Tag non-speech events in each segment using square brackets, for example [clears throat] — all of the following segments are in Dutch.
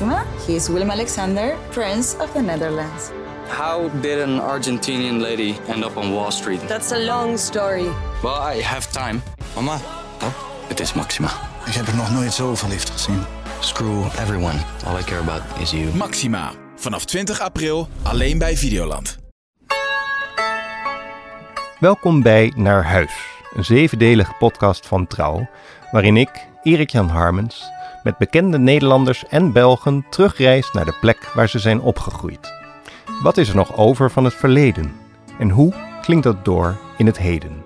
Maxima. He is Willem Alexander, Prince of the Netherlands. How did an Argentinian lady end up on Wall Street? That's a long story. Well, I have time. Mama, Oh, het is Maxima. ik heb er nog nooit zo verliefd gezien. Screw everyone. All I care about is you. Maxima. Vanaf 20 april alleen bij Videoland. Welkom bij Naar Huis, een zevendelige podcast van Trouw, waarin ik, Erik-Jan Harmens, met bekende Nederlanders en Belgen terugreis naar de plek waar ze zijn opgegroeid. Wat is er nog over van het verleden? En hoe klinkt dat door in het heden?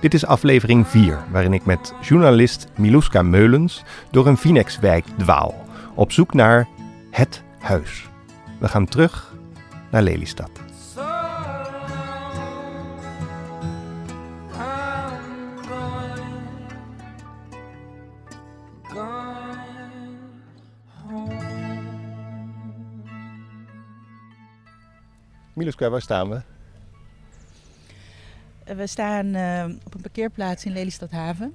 Dit is aflevering 4, waarin ik met journalist Miluska Meulens door een Vinex-wijk dwaal, op zoek naar het huis. We gaan terug naar Lelystad. Miluska, waar staan we? We staan eh, op een parkeerplaats in Lelystad Haven.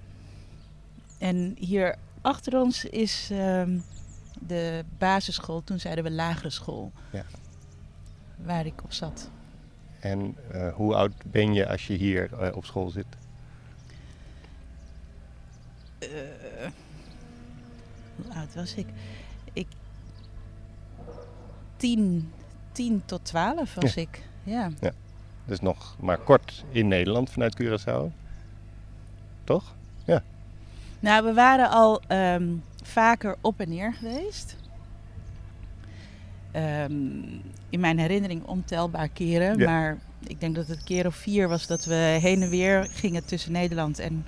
En hier achter ons is ehm, de basisschool, toen zeiden we lagere school, Ja. waar ik op zat. En eh, hoe oud ben je als je hier eh, op school zit? Hoe oud was ik? Ik. 10, 10 tot 12 was ik. Ja. Dus nog maar kort in Nederland vanuit Curaçao. Toch? Nou, we waren al ehm, vaker op en neer geweest. Ehm, in mijn herinnering ontelbaar keren. Ja. Maar ik denk dat het keer of vier was dat we heen en weer gingen tussen Nederland en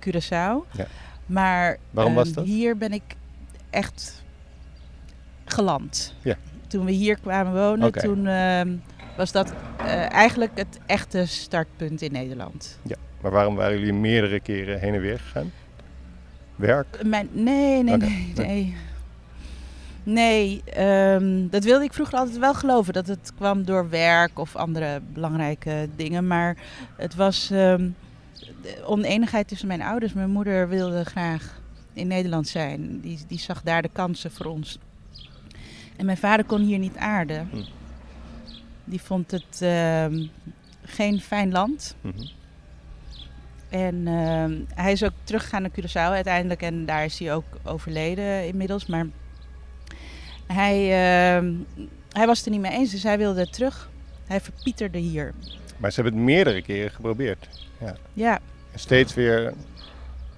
Curaçao. Ja. Maar Waarom was ehm, dat? hier ben ik echt geland. Ja. Toen we hier kwamen wonen, toen ehm, was dat eh, eigenlijk het echte startpunt in Nederland. Maar waarom waren jullie meerdere keren heen en weer gegaan? Werk? Mijn, nee, nee, nee, nee. nee. Ehm, dat wilde ik vroeger altijd wel geloven. Dat het kwam door werk of andere belangrijke dingen. Maar het was de oneenigheid tussen mijn ouders. Mijn moeder wilde graag in Nederland zijn. Die, die zag daar de kansen voor ons. En mijn vader kon hier niet aarden. Hm. Die vond het ehm, geen fijn land. Mhm. En ehm, hij is ook teruggegaan naar Curaçao uiteindelijk. En daar is hij ook overleden inmiddels. Maar hij, ehm, hij was het er niet mee eens, dus hij wilde terug. Hij verpieterde hier. Maar ze hebben het meerdere keren geprobeerd. Ja, En steeds weer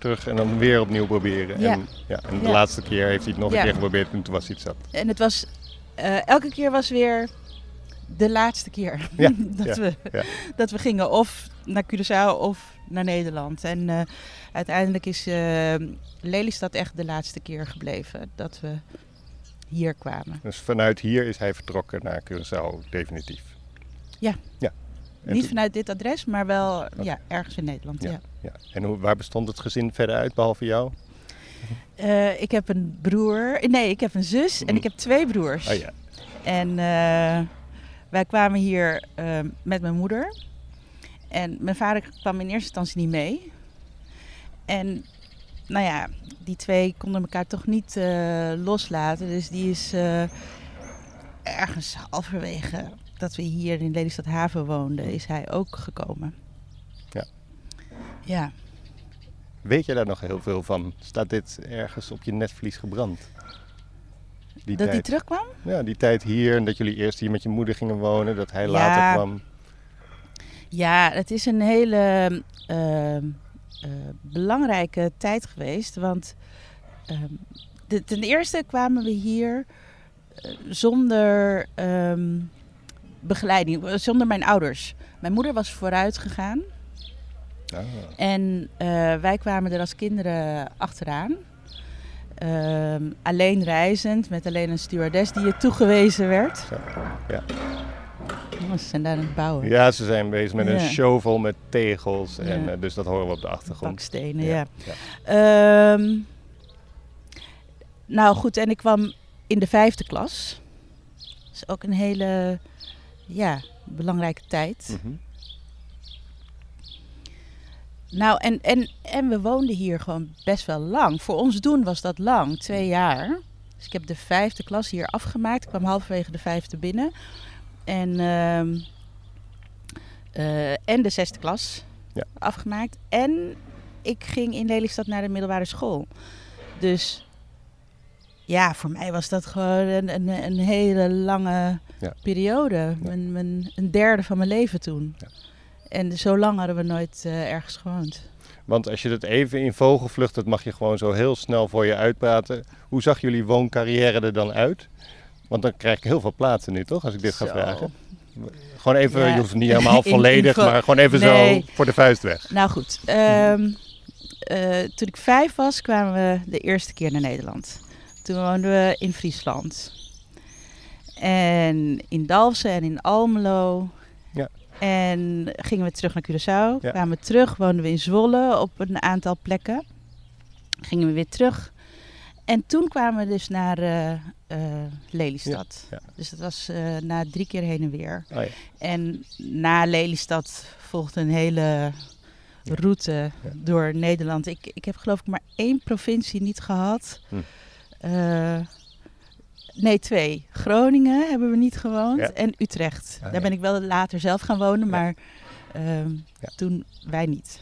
terug en dan weer opnieuw proberen. Ja. En, ja, en de Ja. laatste keer heeft hij het nog een keer geprobeerd en toen was hij het zat. en het was... eh, elke keer was weer de laatste keer [laughs] [laughs] dat, we, dat we gingen. Of naar Curaçao of naar Nederland. En eh, uiteindelijk is eh, Lelystad echt de laatste keer gebleven dat we hier kwamen. Dus vanuit hier is hij vertrokken naar Curaçao, definitief. Ja. ja. En Niet toen- vanuit dit adres, maar wel ja, ergens in Nederland. Ja. ja. ja. En hoe, waar bestond het gezin verder uit, behalve jou? Eh, ik heb een broer. Nee, ik heb een zus en ik heb twee broers. Oh ja. En eh, wij kwamen hier eh, met mijn moeder. En mijn vader kwam in eerste instantie niet mee. En nou ja, die twee konden elkaar toch niet eh, loslaten. Dus die is ergens halverwege dat we hier in Lelystad Haven woonden, is hij ook gekomen. Ja. Ja. Weet je daar nog heel veel van? Staat dit ergens op je netvlies gebrand? Die Dat hij terugkwam? Ja, die tijd hier en dat jullie eerst hier met je moeder gingen wonen, dat hij Ja. later kwam. Ja, het is een hele ehm, eh, belangrijke tijd geweest. Want ehm, de- ten eerste kwamen we hier eh, zonder ehm, begeleiding, eh, zonder mijn ouders. Mijn moeder was vooruit gegaan Ah, en eh, wij kwamen er als kinderen achteraan. Ehm, alleen reizend, met alleen een stewardess die je toegewezen werd. zo. Ja. Oh, ze zijn daar aan het bouwen. ja, ze zijn bezig met een shovel met tegels. En, Ja. eh, dus dat horen we op de achtergrond. Bakstenen, ja. ja. Ehm, nou goed, en ik kwam in de vijfde klas. Dat is ook een hele ja, belangrijke tijd. Mhm. Nou, en, en, en we woonden hier gewoon best wel lang. Voor ons doen was dat lang, twee jaar. Dus ik heb de vijfde klas hier afgemaakt. Ik kwam halverwege de vijfde binnen. En, ehm, eh, en de zesde klas Ja. afgemaakt. En ik ging in Lelystad naar de middelbare school. Dus ja, voor mij was dat gewoon een, een, een hele lange Ja. periode. Mijn, mijn, een derde van mijn leven toen. Ja. En zo lang hadden we nooit eh, ergens gewoond. Want als je het even in vogelvlucht, dat mag je gewoon zo heel snel voor je uitpraten. Hoe zag jullie wooncarrière er dan uit? Want dan krijg ik heel veel plaatsen nu, toch? Als ik dit ga Zo. vragen. Gewoon even, Ja. je hoeft niet helemaal [laughs] volledig, maar gewoon even Nee. zo voor de vuist weg. Nou goed, ehm, eh, toen ik vijf was, kwamen we de eerste keer naar Nederland. Toen woonden we in Friesland. En in Dalfsen en in Almelo. Ja. En gingen we terug naar Curaçao. Ja. Kwamen we terug, woonden we in Zwolle op een aantal plekken. Gingen we weer terug. En toen kwamen we dus naar eh, Lelystad. Ja, Dus dat was eh, na drie keer heen en weer. Oh ja. En na Lelystad volgde een hele route door Nederland. Ik, ik heb geloof ik maar één provincie niet gehad. Hm. Eh, nee, twee. Groningen hebben we niet gewoond Ja. en Utrecht. Ah, Daar ben ik wel later zelf gaan wonen, maar ehm, toen wij niet.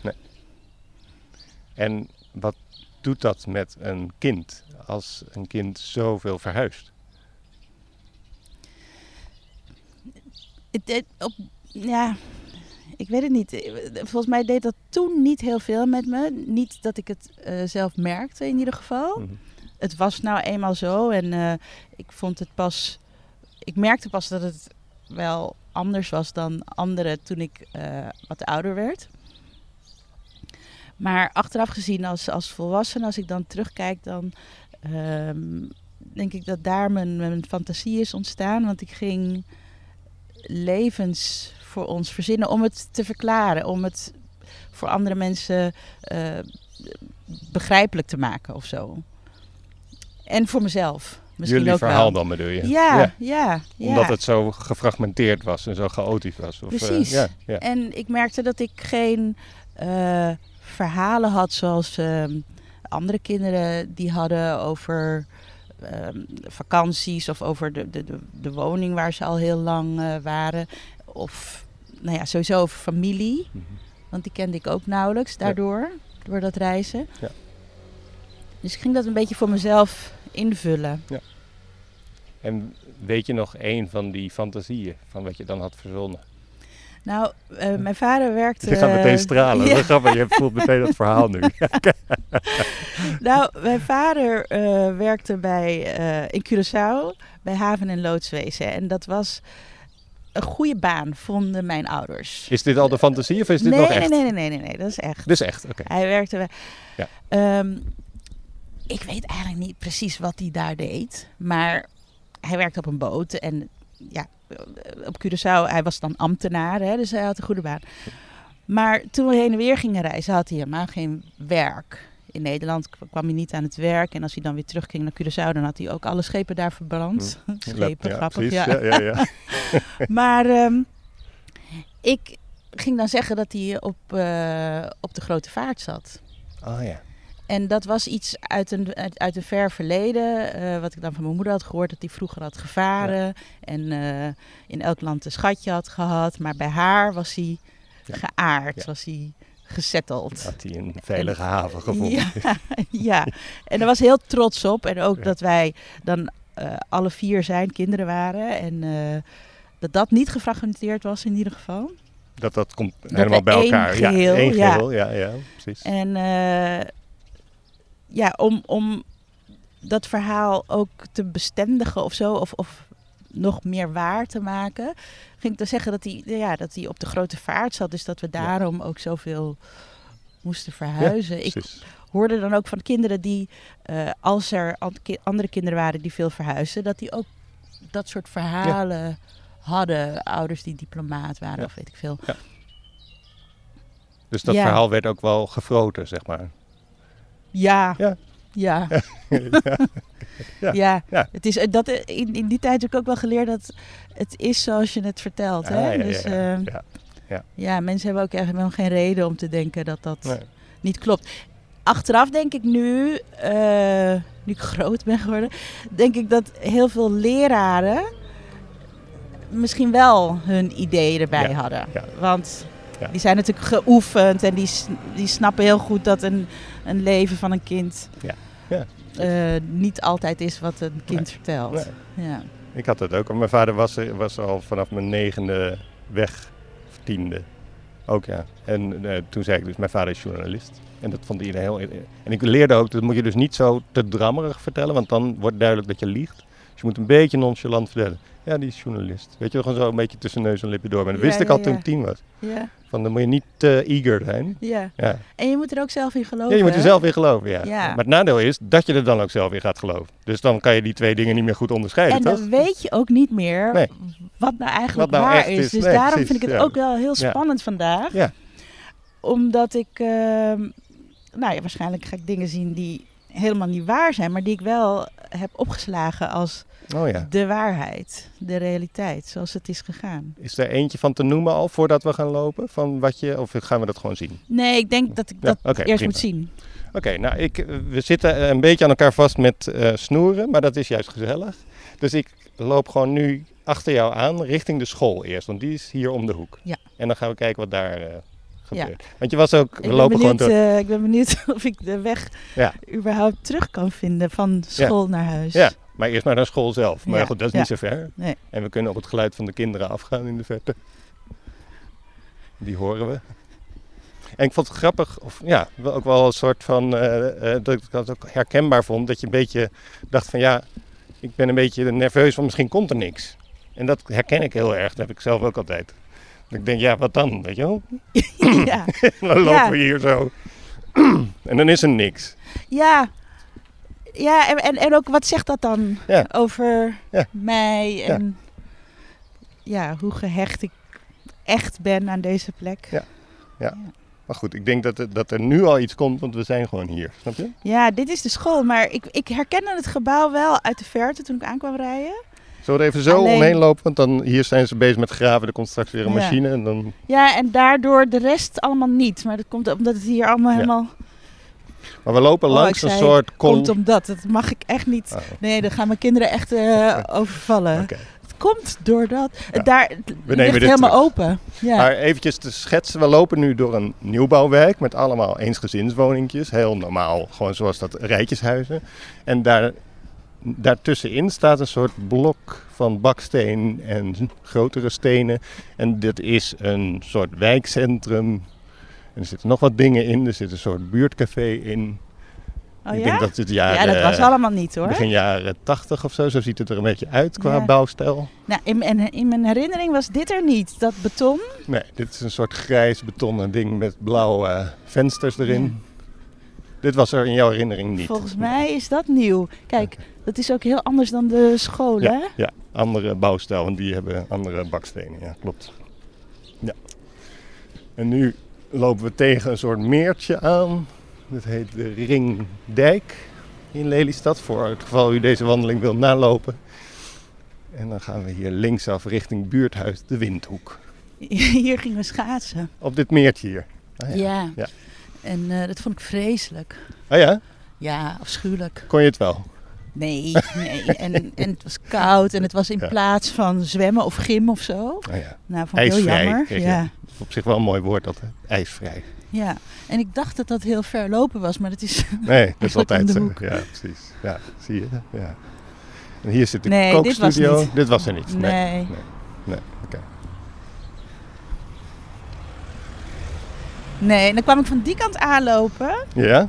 En wat doet dat met een kind als een kind zoveel verhuist? Ja, ik weet het niet. Volgens mij deed dat toen niet heel veel met me. Niet dat ik het eh, zelf merkte in ieder geval. Mhm. Het was nou eenmaal zo en eh, ik vond het pas. Ik merkte pas dat het wel anders was dan anderen toen ik eh, wat ouder werd. Maar achteraf gezien als, als volwassene, als ik dan terugkijk, dan ehm, denk ik dat daar mijn, mijn fantasie is ontstaan. Want ik ging levens voor ons verzinnen om het te verklaren, om het voor andere mensen eh, begrijpelijk te maken of zo. En voor mezelf. Misschien Jullie ook verhaal wel. dan bedoel je? Ja, ja, ja. Omdat het zo gefragmenteerd was en zo chaotisch was. Of, eh, Precies. ja, ja. En ik merkte dat ik geen eh, verhalen had zoals ehm, andere kinderen die hadden over ehm, vakanties of over de, de, de, de woning waar ze al heel lang eh, waren. Of nou ja, sowieso over familie. Mhm. Want die kende ik ook nauwelijks daardoor, door dat reizen. Ja. Dus ik ging dat een beetje voor mezelf invullen. En weet je nog één van die fantasieën van wat je dan had verzonnen? Nou, eh, mijn vader werkte... Je gaat meteen stralen. ja. Dat is grappig. Je voelt meteen dat verhaal nu. [laughs] Nou, mijn vader eh, werkte bij, eh, in Curaçao bij haven- en loodswezen. En dat was een goede baan, vonden mijn ouders. Is dit al de fantasie of is dit nee, nog echt? nee, nee, nee, nee, nee, dat is echt. Dus echt, oké. Hij werkte bij... Ja. Ehm, ik weet eigenlijk niet precies wat hij daar deed. Maar hij werkte op een boot. En ja, op Curaçao, hij was dan ambtenaar. Hè, dus hij had een goede baan. Maar toen we heen en weer gingen reizen, had hij helemaal geen werk. In Nederland kwam hij niet aan het werk. En als hij dan weer terugging naar Curaçao, dan had hij ook alle schepen daar verbrand. [laughs] schepen, Ja, grappig. precies. ja. Ja, ja, ja. [laughs] Maar ehm, ik ging dan zeggen dat hij op, eh, op de grote vaart zat. Oh ja. En dat was iets uit een, uit, uit een ver verleden, eh, wat ik dan van mijn moeder had gehoord, dat hij vroeger had gevaren en eh, in elk land een schatje had gehad. Maar bij haar was hij Ja. geaard, Ja. was hij gesetteld. Had hij een veilige haven gevonden. Ja, [laughs] ja, en daar was heel trots op. En ook Ja. dat wij dan eh, alle vier zijn kinderen waren. En dat dat niet gefragmenteerd was in ieder geval. Dat dat komt helemaal bij elkaar. geheel, ja, één ja. geheel. Ja, ja, precies. En ja, om, om dat verhaal ook te bestendigen of zo, of, of nog meer waar te maken, ging ik dan zeggen dat hij, ja, dat hij op de grote vaart zat. Dus dat we daarom ook zoveel moesten verhuizen. ik hoorde dan ook van kinderen die, eh, als er andere kinderen waren die veel verhuisden, dat die ook dat soort verhalen hadden. Ouders die diplomaat waren of weet ik veel. Dus dat verhaal werd ook wel gefroten, zeg maar. Ja. Ja. [laughs] Ja. Ja. Ja. Ja. Het is, eh, dat, eh, in, in die tijd heb ik ook wel geleerd dat het is zoals je het vertelt. Hè? Ja, dus, ja, ja. Ja. ja, mensen hebben ook echt helemaal geen reden om te denken dat dat Nee. niet klopt. achteraf denk ik nu, eh, nu ik [laughs] groot ben geworden, denk ik dat heel veel leraren misschien wel hun ideeën erbij hadden. ja. Want Ja. die zijn natuurlijk geoefend en die, die snappen heel goed dat een, een leven van een kind Ja. Ja. eh, niet altijd is wat een kind Nee. vertelt. Nee. Ja. Ik had dat ook. Mijn vader was, er- was al vanaf mijn negende weg, of tiende. Ook ja. En eh, toen zei ik dus, mijn vader is journalist. En dat vond iedereen heel... En ik leerde ook, dat moet je dus niet zo te drammerig vertellen, want dan wordt duidelijk dat je liegt. Dus je moet een beetje nonchalant vertellen. Ja, die is journalist. Weet je, gewoon zo een beetje tussen neus en lippen door. Maar dat Ja, wist ik al toen ik tien was. Ja. Van, dan moet je niet te eager zijn. ja. Ja. En je moet er ook zelf in geloven. ja, je moet er hè? zelf in geloven, ja. Ja. Maar het nadeel is dat je er dan ook zelf in gaat geloven. Dus dan kan je die twee dingen niet meer goed onderscheiden, En toch? dan weet je ook niet meer Nee. wat nou eigenlijk Wat nou waar is. is. Dus Nee, daarom precies, vind ik het ja. ook wel heel spannend vandaag. Ja. Omdat ik, ehm, nou ja, waarschijnlijk ga ik dingen zien die helemaal niet waar zijn, maar die ik wel heb opgeslagen als Oh ja. de waarheid, de realiteit, zoals het is gegaan. Is er eentje van te noemen al voordat we gaan lopen? Van wat je, of gaan we dat gewoon zien? Nee, ik denk dat ik Ja, dat eerst prima. moet zien. Oké, nou, ik, eh, we zitten eh, een beetje aan elkaar vast met eh, snoeren, maar dat is juist gezellig. Dus ik loop gewoon nu achter jou aan richting de school eerst, want die is hier om de hoek. Ja. En dan gaan we kijken wat daar eh, gebeurt. Want je was ook, we Ik ben, lopen gewoon benieuwd, door. eh, ik ben benieuwd [laughs] of ik de weg überhaupt terug kan vinden van school naar huis. Ja, maar eerst maar naar school zelf. Maar goed, dat is niet zo ver. Nee. En we kunnen op het geluid van de kinderen afgaan in de verte. Die horen we. En ik vond het grappig, of ja, ook wel een soort van, eh, eh, dat ik dat ook herkenbaar vond. Dat je een beetje dacht van ja, ik ben een beetje nerveus, want misschien komt er niks. En dat herken ik heel erg, dat heb ik zelf ook altijd. Ik denk, ja, wat dan, weet je wel? [laughs] ja. [laughs] Dan lopen Ja. we hier zo. [clears throat] en dan is er niks. Ja, ja en, en, en ook wat zegt dat dan Ja. over Ja. mij en ja. hoe gehecht ik echt ben aan deze plek. Ja. Maar goed, ik denk dat er, dat er nu al iets komt, want we zijn gewoon hier. Snap je? Ja, dit is de school, maar ik, ik herkende het gebouw wel uit de verte toen ik aankwam rijden. Zullen we er even zo Alleen- omheen lopen? Want dan, hier zijn ze bezig met graven. Er komt straks weer een Ja. machine. En dan... Ja, en daardoor de rest allemaal niet. Maar dat komt omdat het hier allemaal Ja. helemaal Maar we lopen Oh, langs een soort kol. komt omdat. Dat mag ik echt niet. Oh, Nee, dan gaan mijn kinderen echt eh, [laughs] overvallen. Het komt doordat. Ja. Het daar het nemen dit helemaal terug. open. Ja. Maar eventjes te schetsen. We lopen nu door een nieuwbouwwijk met allemaal eensgezinswoningjes. Heel normaal, gewoon zoals dat rijtjeshuizen. En daar, daartussenin staat een soort blok van baksteen en grotere stenen. En dit is een soort wijkcentrum. En er zitten nog wat dingen in. Er zit een soort buurtcafé in. oh, ik ja? denk dat het jaren, ja, dat was allemaal niet hoor. begin jaren 80 of zo. Zo ziet het er een beetje uit qua Ja. bouwstijl. Nou, in, mijn- in mijn herinnering was dit er niet. Dat beton. Nee, dit is een soort grijs betonnen ding met blauwe eh, vensters erin. Dit was er in jouw herinnering niet. Volgens mij is dat nieuw. Kijk, dat is ook heel anders dan de scholen. Ja, hè? ja, andere bouwstijl, want die hebben andere bakstenen. Ja, klopt. Ja. En nu lopen we tegen een soort meertje aan. Dat heet de Ringdijk in Lelystad. Voor het geval u deze wandeling wilt nalopen. En dan gaan we hier linksaf richting buurthuis De Windhoek. [laughs] Hier gingen we schaatsen. Op dit meertje hier. Ah, Ja. ja. Ja. En eh, dat vond ik vreselijk. Oh ja, Ja, afschuwelijk. kon je het wel? Nee, nee. En, en het was koud en het was in Ja. plaats van zwemmen of gym of zo. Oh ja. Nou, vond ik heel jammer. Ja, op zich wel een mooi woord, dat hè? ijsvrij. ja. En ik dacht dat dat heel ver lopen was, maar dat is... [laughs] Nee, dat is [laughs] altijd zo. Ja, precies. Ja, zie je? Ja. En hier zit de Nee, dit was kookstudio. niet. Dit was er niet. Nee. Nee. Nee, oké. Nee, en dan kwam ik van die kant aanlopen Ja,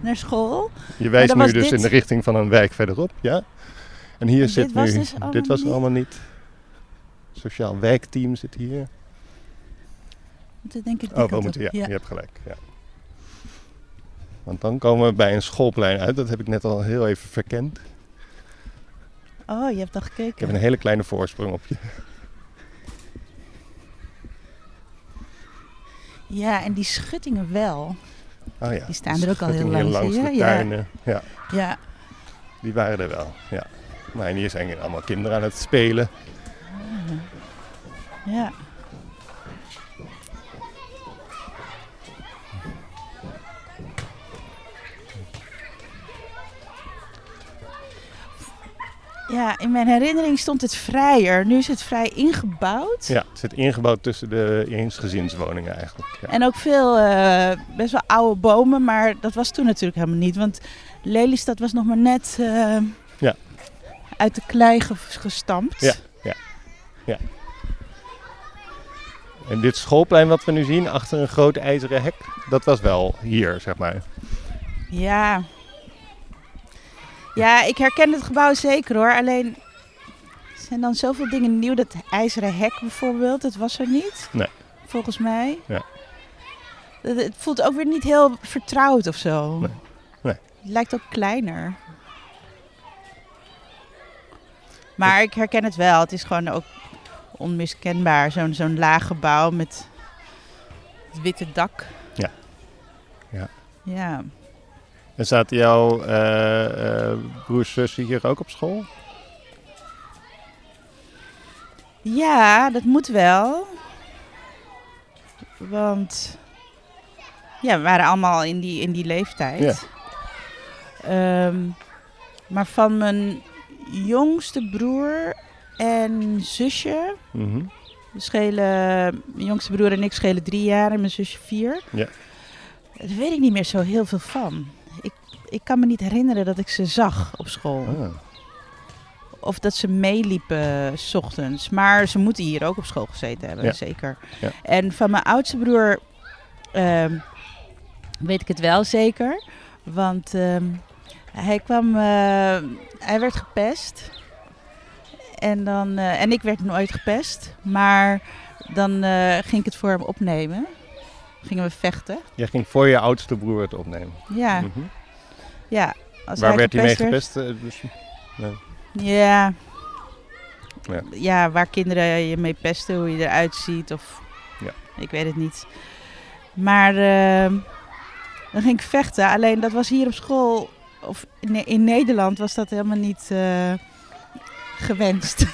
naar school. je wijst nu dus dit- in de richting van een wijk verderop. Ja. En hier En zit dit was nu... dus dit was er niet? allemaal niet. Sociaal wijkteam zit hier. Toen denk ik die Oh, we moeten, ja, je hebt gelijk. Ja. Want dan komen we bij een schoolplein uit. Dat heb ik net al heel even verkend. Oh, je hebt al Ik gekeken. heb een hele kleine voorsprong op je. Ja, en die schuttingen wel. Oh ja. Die staan er ook al heel lang, langs de Ja. tuinen. Ja. Ja, Die waren er wel, ja. Maar hier zijn allemaal kinderen aan het spelen. ja. Ja, in mijn herinnering stond het vrijer. Nu is het vrij ingebouwd. Ja, het zit ingebouwd tussen de eensgezinswoningen eigenlijk. Ja. En ook veel eh, best wel oude bomen, maar dat was toen natuurlijk helemaal niet. Want Lelystad was nog maar net eh, Ja. uit de klei ge- gestampt. Ja. En dit schoolplein wat we nu zien, achter een groot ijzeren hek, dat was wel hier, zeg maar. Ja. Ja, ik herken het gebouw zeker hoor. Alleen er zijn dan zoveel dingen nieuw. Dat ijzeren hek bijvoorbeeld, dat was er niet. Nee. Volgens mij. Ja. Het, het voelt ook weer niet heel vertrouwd of zo. Nee. Nee. Het lijkt ook kleiner. Maar ik herken het wel. Het is gewoon ook onmiskenbaar. Zo'n zo'n laag gebouw met het witte dak. Ja. Ja. Ja. En zaten jouw eh, eh, broers zussen hier ook op school? Ja, dat moet wel. Want ja, we waren allemaal in die, in die leeftijd. Ehm, maar van mijn jongste broer en zusje, Mhm. we schelen, mijn jongste broer en ik schelen drie jaar en mijn zusje vier. Ja. Daar weet ik niet meer zo heel veel van. Ik, ik kan me niet herinneren dat ik ze zag op school. Ah. Of dat ze meeliepen s ochtends. Maar ze moeten hier ook op school gezeten hebben, Ja. zeker. Ja. En van mijn oudste broer ehm, weet ik het wel zeker. Want ehm, hij kwam, eh, hij werd gepest. En, dan, eh, en ik werd nooit gepest. Maar dan eh, ging ik het voor hem opnemen. Gingen we vechten. Jij ging voor je oudste broer het opnemen. Ja, Mhm. ja. Als Waar werd hij mee gepest eh, dus- Ja. Ja. ja. waar kinderen je mee pesten, hoe je eruit ziet of... Ja. Ik weet het niet. Maar ehm, dan ging ik vechten. Alleen dat was hier op school, of in, in Nederland was dat helemaal niet eh, gewenst. [laughs]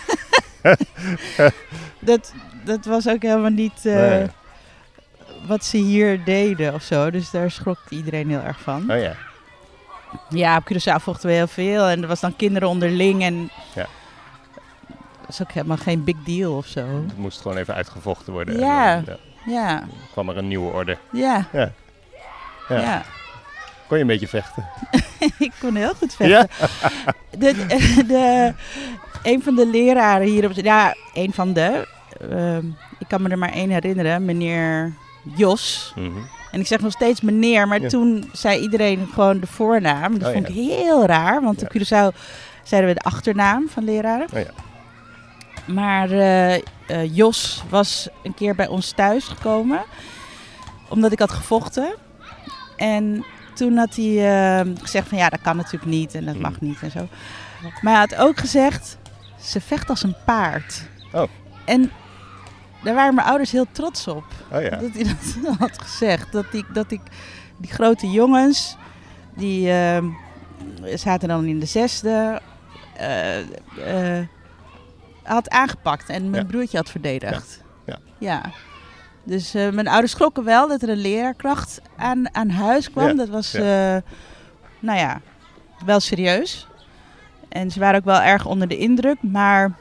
[laughs] dat, dat was ook helemaal niet eh, Nee. Wat ze hier deden of zo. Dus daar schrok iedereen heel erg van. Oh ja. Ja, op Curaçao vochten we heel veel. En er was dan kinderen onderling. En Ja. dat is ook helemaal geen big deal of zo. Het moest gewoon even uitgevochten worden. Ja. En dan, Ja, ja, kwam er een nieuwe orde. ja, Ja. ja. Ja. Kon je een beetje vechten? [laughs] ik kon heel goed vechten. [laughs] De, de, een van de leraren hier op... Ja, een van de... ehm, ik kan me er maar één herinneren. Meneer Jos. Mhm. En ik zeg nog steeds meneer, maar Ja. toen zei iedereen gewoon de voornaam. Dat Oh, vond ja. ik heel raar, want Ja. op Curaçao zeiden we de achternaam van leraren. Oh ja. Maar eh, eh, Jos was een keer bij ons thuis gekomen, omdat ik had gevochten. En toen had hij eh, gezegd van ja, dat kan natuurlijk niet en dat Mm. mag niet en zo. Maar hij had ook gezegd, ze vecht als een paard. Oh. En daar waren mijn ouders heel trots op. Oh ja. Dat hij dat [laughs] had gezegd. Dat ik, dat ik die grote jongens, die ehm, zaten dan in de zesde, eh, eh, had aangepakt en mijn Ja. broertje had verdedigd. Ja. Ja. Dus eh, mijn ouders schrokken wel dat er een leraarkracht aan, aan huis kwam. Dat was, nou ja, wel serieus. En ze waren ook wel erg onder de indruk. Maar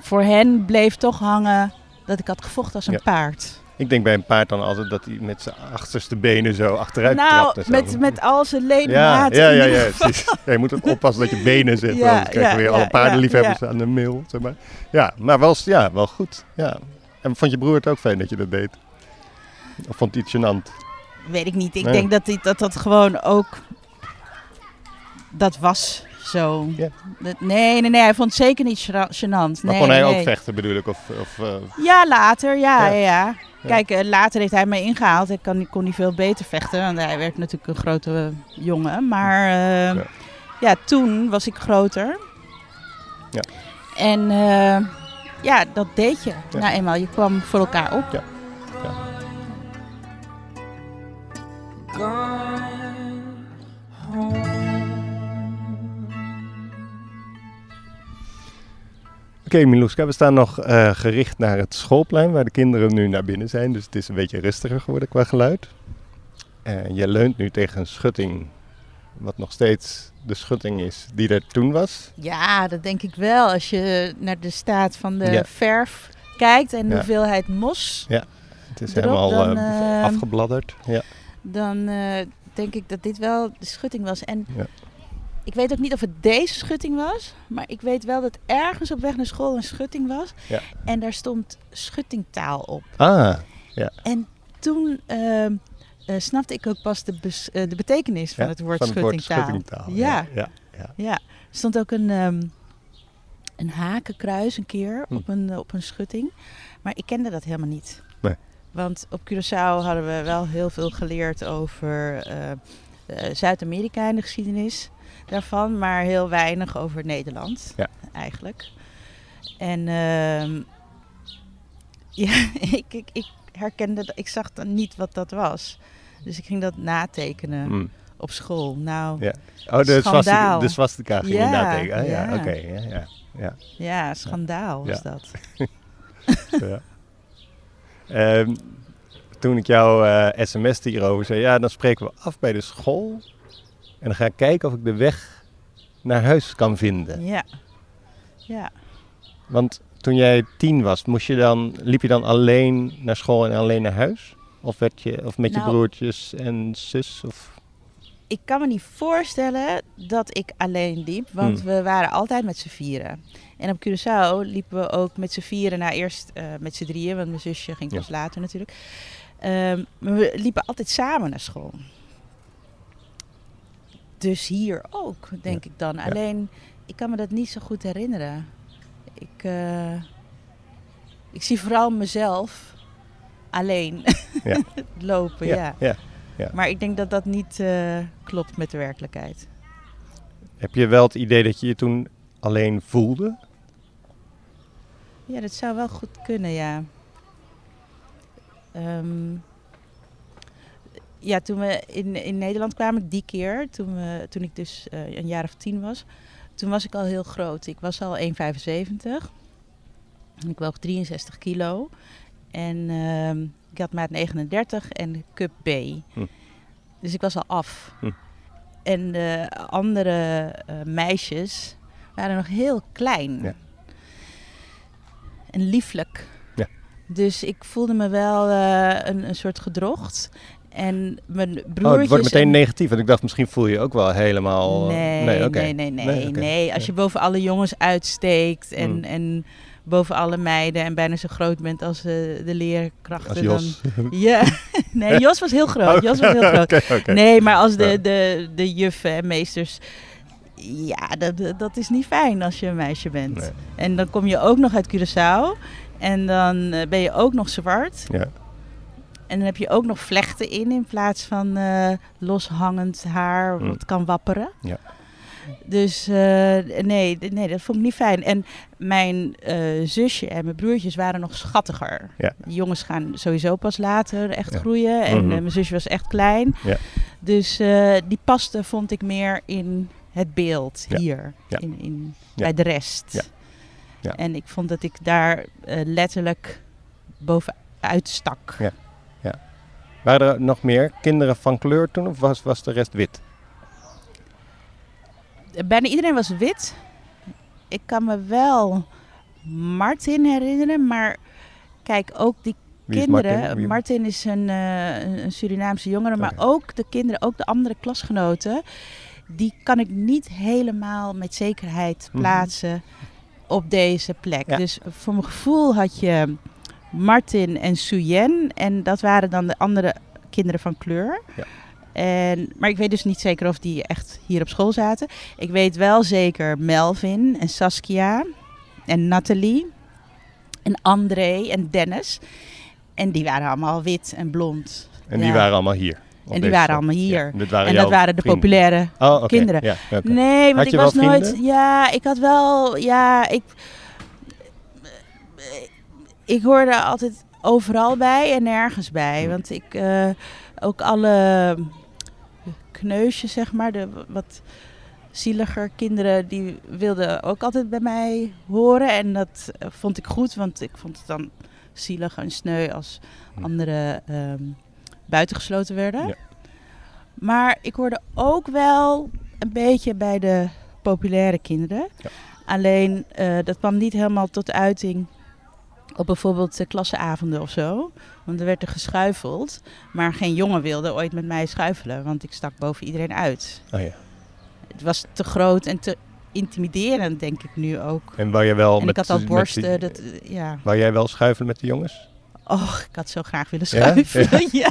voor hen bleef toch hangen dat ik had gevochten als een Ja. paard. Ik denk bij een paard dan altijd dat hij met zijn achterste benen zo achteruit nou, trapt. zo. met, met al zijn ledematen. ja, ja, ja, geval. precies. Ja, je moet oppassen dat je [laughs] benen zit. Ja, dan krijg je ja, weer alle paardenliefhebbers aan de mail. Zeg maar. Ja, maar wel, ja, wel goed. Ja. En vond je broer het ook fijn dat je dat deed? Of vond hij het gênant? Weet ik niet. Ik Nee. denk dat, die, dat dat gewoon ook... Dat was zo. Ja. Dat- nee, nee, nee. Hij vond het zeker niet gêna- gênant. Maar nee, kon hij nee. ook vechten bedoel ik? Of, of, eh, Ja, later. Ja, Ja. ja. ja. Ja. Kijk, eh, later heeft hij mij ingehaald. Ik kon, kon niet veel beter vechten. Want hij werd natuurlijk een grote jongen. Maar eh, Ja. ja. toen was ik groter. Ja. En eh, ja, dat deed je. Ja. Nou eenmaal, je kwam voor elkaar op. Ja. Oké, Milouska, we staan nog eh, gericht naar het schoolplein waar de kinderen nu naar binnen zijn. Dus het is een beetje rustiger geworden qua geluid. Je leunt nu tegen een schutting wat nog steeds de schutting is die er toen was. Ja, dat denk ik wel. Als je naar de staat van de Ja. verf kijkt en de Ja. hoeveelheid mos, Het is Erop helemaal dan, eh, eh, afgebladderd. Ja. dan denk ik dat dit wel de schutting was. En Ja. Ik weet ook niet of het deze schutting was, maar ik weet wel dat ergens op weg naar school een schutting was. Ja. En daar stond schuttingtaal op. Ah, En toen eh, snapte ik ook pas de, eh, de betekenis van ja, het woord van het woord schuttingtaal. schuttingtaal. Ja. ja, ja. Ja, er stond ook een, ehm, een hakenkruis een keer Hm. op, een, op een schutting. Maar ik kende dat helemaal niet. Nee. Want op Curaçao hadden we wel heel veel geleerd over eh, Zuid-Amerika en de geschiedenis daarvan. Maar heel weinig over Nederland Ja. eigenlijk. En ehm, [laughs] ja, ik, ik, ik herkende, dat- ik zag dan niet wat dat was. Dus ik ging dat natekenen Mm. op school. Nou, Ja. Oh, de swastika, Schandaal. de swastika ging Ja, je natekenen. Ah, ja, ja. oké. ja, ja, ja. Ja, schandaal was dat. [laughs] [laughs] ja. Ehm, toen ik jou eh sms'te hierover zei, ja, dan spreken we af bij de school. En dan ga ik kijken of ik de weg naar huis kan vinden. Ja. Ja. Want toen jij tien was, moest je dan, liep je dan alleen naar school en alleen naar huis? Of, werd je, of met je Nou- broertjes en zus? Of... Ik kan me niet voorstellen dat ik alleen liep, want Hmm. we waren altijd met z'n vieren. En op Curaçao liepen we ook met z'n vieren, nou eerst eh, met z'n drieën, want mijn zusje ging Ja. pas later natuurlijk. Maar we liepen altijd samen naar school. Dus hier ook, denk ik dan. Alleen, ik kan me dat niet zo goed herinneren. Ik, eh, ik zie vooral mezelf alleen Ja. [laughs] lopen, ja. ja. Maar ik denk dat dat niet eh, klopt met de werkelijkheid. Heb je wel het idee dat je je toen alleen voelde? Ja, dat zou wel goed kunnen, ja. Ehm, ja, toen we in, in Nederland kwamen, die keer, toen, we, toen ik dus eh, een jaar of tien was, toen was ik al heel groot. Ik was al 1,75 en ik woog 63 kilo. En ehm, ik had maat 39 en cup B. Hm. Dus ik was al af. Hm. En de andere eh, meisjes waren nog heel klein. Ja. En lieflijk. Ja. Dus ik voelde me wel eh, een, een soort gedrocht. En mijn broertjes... Oh, het wordt meteen en- negatief. Want ik dacht, misschien voel je je ook wel helemaal... Nee, nee, nee, nee, nee, oké. Als je boven alle jongens uitsteekt en, Mm. en boven alle meiden en bijna zo groot bent als eh, de leerkrachten. Als Jos. Dan... [laughs] Ja, nee, Jos was heel groot. Jos was heel [laughs] groot. Nee, maar als de, de, de juffen en meesters... Ja, dat, dat is niet fijn als je een meisje bent. Nee. En dan kom je ook nog uit Curaçao. En dan eh, ben je ook nog zwart. Ja. En dan heb je ook nog vlechten in in plaats van eh, loshangend haar Mm. wat kan wapperen. Ja. Dus eh, nee, nee, dat vond ik niet fijn. En mijn eh, zusje en mijn broertjes waren nog schattiger. Ja. Die jongens gaan sowieso pas later echt Ja. groeien. En Mhm. mijn zusje was echt klein. Ja. Dus die paste vond ik meer in het beeld hier. In, in. Bij de rest. Ja. Ja. En ik vond dat ik daar letterlijk bovenuit stak. Waren er nog meer kinderen van kleur toen of was, was de rest wit? Bijna iedereen was wit. Ik kan me wel Martin herinneren, maar kijk, ook die kinderen. Martin? Wie- Martin is een, eh, een- Surinaamse jongere, maar Oké. ook de kinderen, ook de andere klasgenoten, die kan ik niet helemaal met zekerheid Mhm. plaatsen op deze plek. Ja. Dus voor mijn gevoel had je Martin en Suyen en dat waren dan de andere kinderen van kleur. Ja. En, maar ik weet dus niet zeker of die echt hier op school zaten. Ik weet wel zeker Melvin en Saskia en Nathalie en André en Dennis. En die waren allemaal wit en blond. En die waren allemaal hier? op die waren allemaal hier. Ja, waren en dat waren de vrienden. populaire Oh, kinderen. Ja. Nee, want ik was nooit. vrienden? Ja, ik had wel. Ja, ik. Ik hoorde altijd overal bij en nergens bij. Want ik. eh, ook alle kneusjes, zeg maar, de wat zieliger kinderen, die wilden ook altijd bij mij horen. En dat eh, vond ik goed, want ik vond het dan zielig en sneu als Hm. anderen ehm, buitengesloten werden. Ja. Maar ik hoorde ook wel een beetje bij de populaire kinderen. Ja. Alleen eh, dat kwam niet helemaal tot uiting op bijvoorbeeld de klasseavonden of zo. Want er werd er geschuifeld. Maar geen jongen wilde ooit met mij schuifelen. Want ik stak boven iedereen uit. Oh ja. Het was te groot en te intimiderend, denk ik nu ook. En wou jij wel En met, ik had al borsten. die- dat, eh, ja. Wou jij wel schuiven met de jongens? Oh, ik had zo graag willen Ja? schuiven. [laughs] Ja.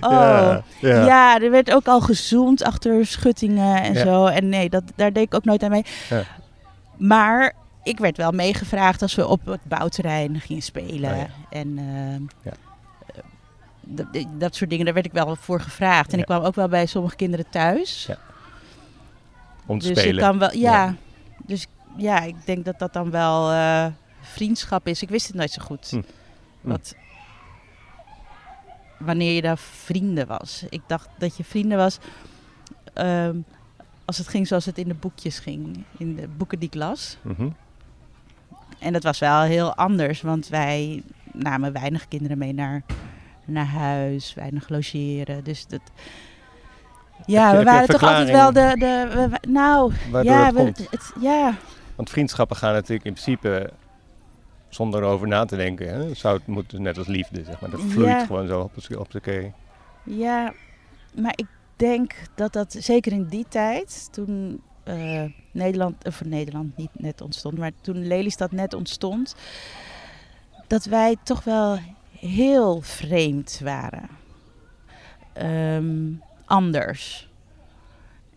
Oh. Ja, ja. Ja. er werd ook al gezoomd achter schuttingen en Ja. zo. En nee, dat, daar deed ik ook nooit aan mee. Ja. Maar ik werd wel meegevraagd als we op het bouwterrein gingen spelen. Oh ja. En ehm, Ja. eh, dat, dat soort dingen, daar werd ik wel voor gevraagd. En ik kwam ook wel bij sommige kinderen thuis. Ja. Om te dus spelen. ik kan wel, ja. Dus ja, ik denk dat dat dan wel eh, vriendschap is. Ik wist het nooit zo goed. Hm. Hm. Wat, wanneer je daar vrienden was. Ik dacht dat je vrienden was ehm, als het ging zoals het in de boekjes ging. In de boeken die ik las. Mhm. En dat was wel heel anders, want wij namen weinig kinderen mee naar, naar huis, weinig logeren. Dus dat. Ja, je- we waren toch altijd wel de. de we- nou, Waardoor ja, het we, het, ja, Want vriendschappen gaan natuurlijk in principe zonder erover na te denken. Hè? Zou het moeten net als liefde, zeg maar. Dat vloeit Ja. gewoon zo op de, op de kee. ja, maar ik denk dat dat zeker in die tijd, toen eh, Nederland, of Nederland niet net ontstond, maar toen Lelystad net ontstond, dat wij toch wel heel vreemd waren. Ehm, anders.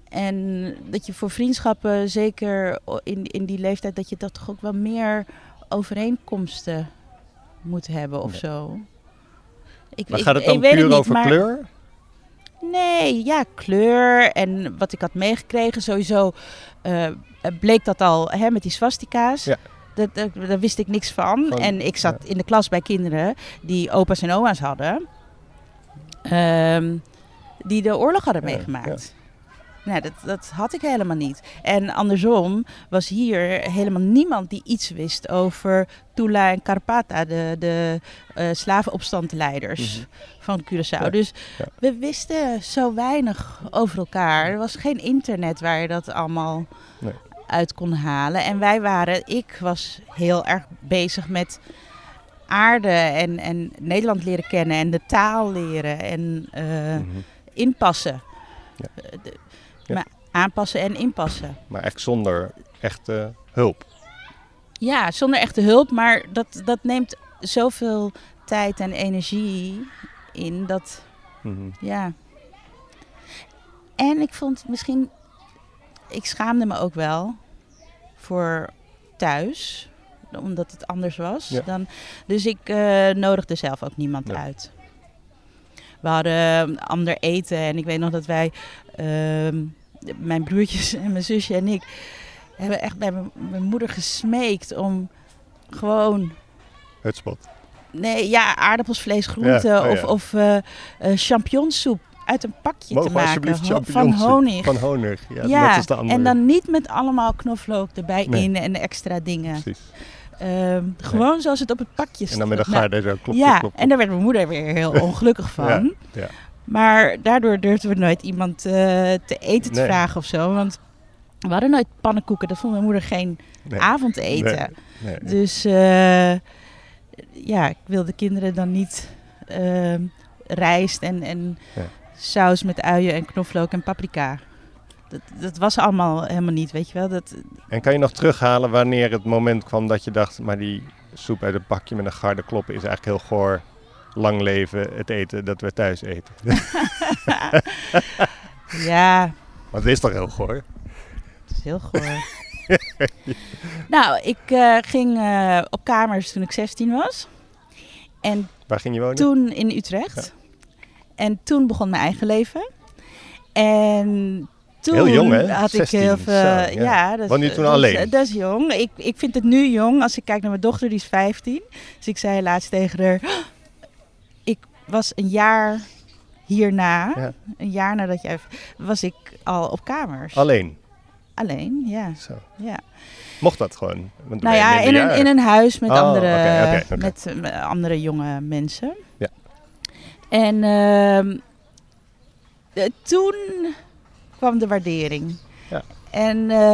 En dat je voor vriendschappen, zeker in, in die leeftijd, dat je dat toch ook wel meer overeenkomsten moet hebben of Ja. zo. Ik, Maar ik- gaat het ik dan weet puur niet, over kleur? Nee, ja, kleur en wat ik had meegekregen. Sowieso eh, bleek dat al hè, met die swastika's. Ja. Dat, dat, daar wist ik niks van. Van- en ik zat in de klas bij kinderen die opa's en oma's hadden. ehm, die de oorlog hadden Ja, meegemaakt. Nee, dat, dat had ik helemaal niet. En andersom was hier helemaal niemand die iets wist over Tula en Karpata, de, de eh slavenopstandleiders Mhm. van Curaçao. Ja, Dus ja. we wisten zo weinig over elkaar. Er was geen internet waar je dat allemaal Nee. uit kon halen. En wij waren, ik was heel erg bezig met aarde en, en Nederland leren kennen en de taal leren en eh, Mhm. inpassen. Ja. Eh, de- Ja. Maar aanpassen en inpassen. Maar echt zonder echte hulp. Ja, zonder echte hulp, maar dat, dat neemt zoveel tijd en energie in dat, Mhm. ja. En ik vond misschien, ik schaamde me ook wel voor thuis, omdat het anders was. Ja. Dan, dus ik eh, nodigde zelf ook niemand Ja. uit. We hadden ander eten en ik weet nog dat wij, ehm, mijn broertjes [laughs] en mijn zusje en ik, hebben echt bij mijn, moeder gesmeekt om gewoon Hutspot. Nee, ja, aardappels, vlees, groenten Ja, oh of, ja. of eh eh, champignonsoep uit een pakje Mogen te maken. ho- van honing. Van honig, ja. ja, Net als de andere. en dan niet met allemaal knoflook erbij Nee. in en extra dingen. Precies. Ehm, gewoon zoals het op het pakje staat. En dan met een garde zo klop, Ja, en daar werd mijn moeder weer heel [laughs] ongelukkig van. ja. Maar daardoor durfden we nooit iemand eh, te eten te Nee. vragen of zo. Want we hadden nooit pannenkoeken. Dat vond mijn moeder geen Nee. avondeten. Nee. Dus eh, ja, ik wil de kinderen dan niet ehm, rijst en, en Ja. saus met uien en knoflook en paprika. Dat, dat was allemaal helemaal niet, weet je wel. Dat, En kan je nog terughalen wanneer het moment kwam dat je dacht... maar die soep uit een pakje met een garde kloppen is eigenlijk heel goor. Lang leven het eten dat we thuis eten. [laughs] ja, Want het is toch heel goor? het is heel goor. [laughs] nou, ik eh, ging eh, op kamers toen ik 16 was. En Waar ging je wonen? toen in Utrecht. En toen begon mijn eigen leven. En toen Heel jong, hè? had 16, ik heel veel. zo, ja. ja. dat, je toen dat is- alleen? Dat is jong. Ik, ik vind het nu jong als ik kijk naar mijn dochter, die is 15. Dus ik zei laatst tegen haar: "Oh, was een jaar hierna, Ja. een jaar nadat jij. was ik al op kamers. Alleen. Alleen, ja. Zo. ja. Mocht dat gewoon? Want Nou ja, in een, in een huis met, Oh, andere, met eh, andere jonge mensen. Ja. En ehm, eh, toen kwam de waardering. En eh,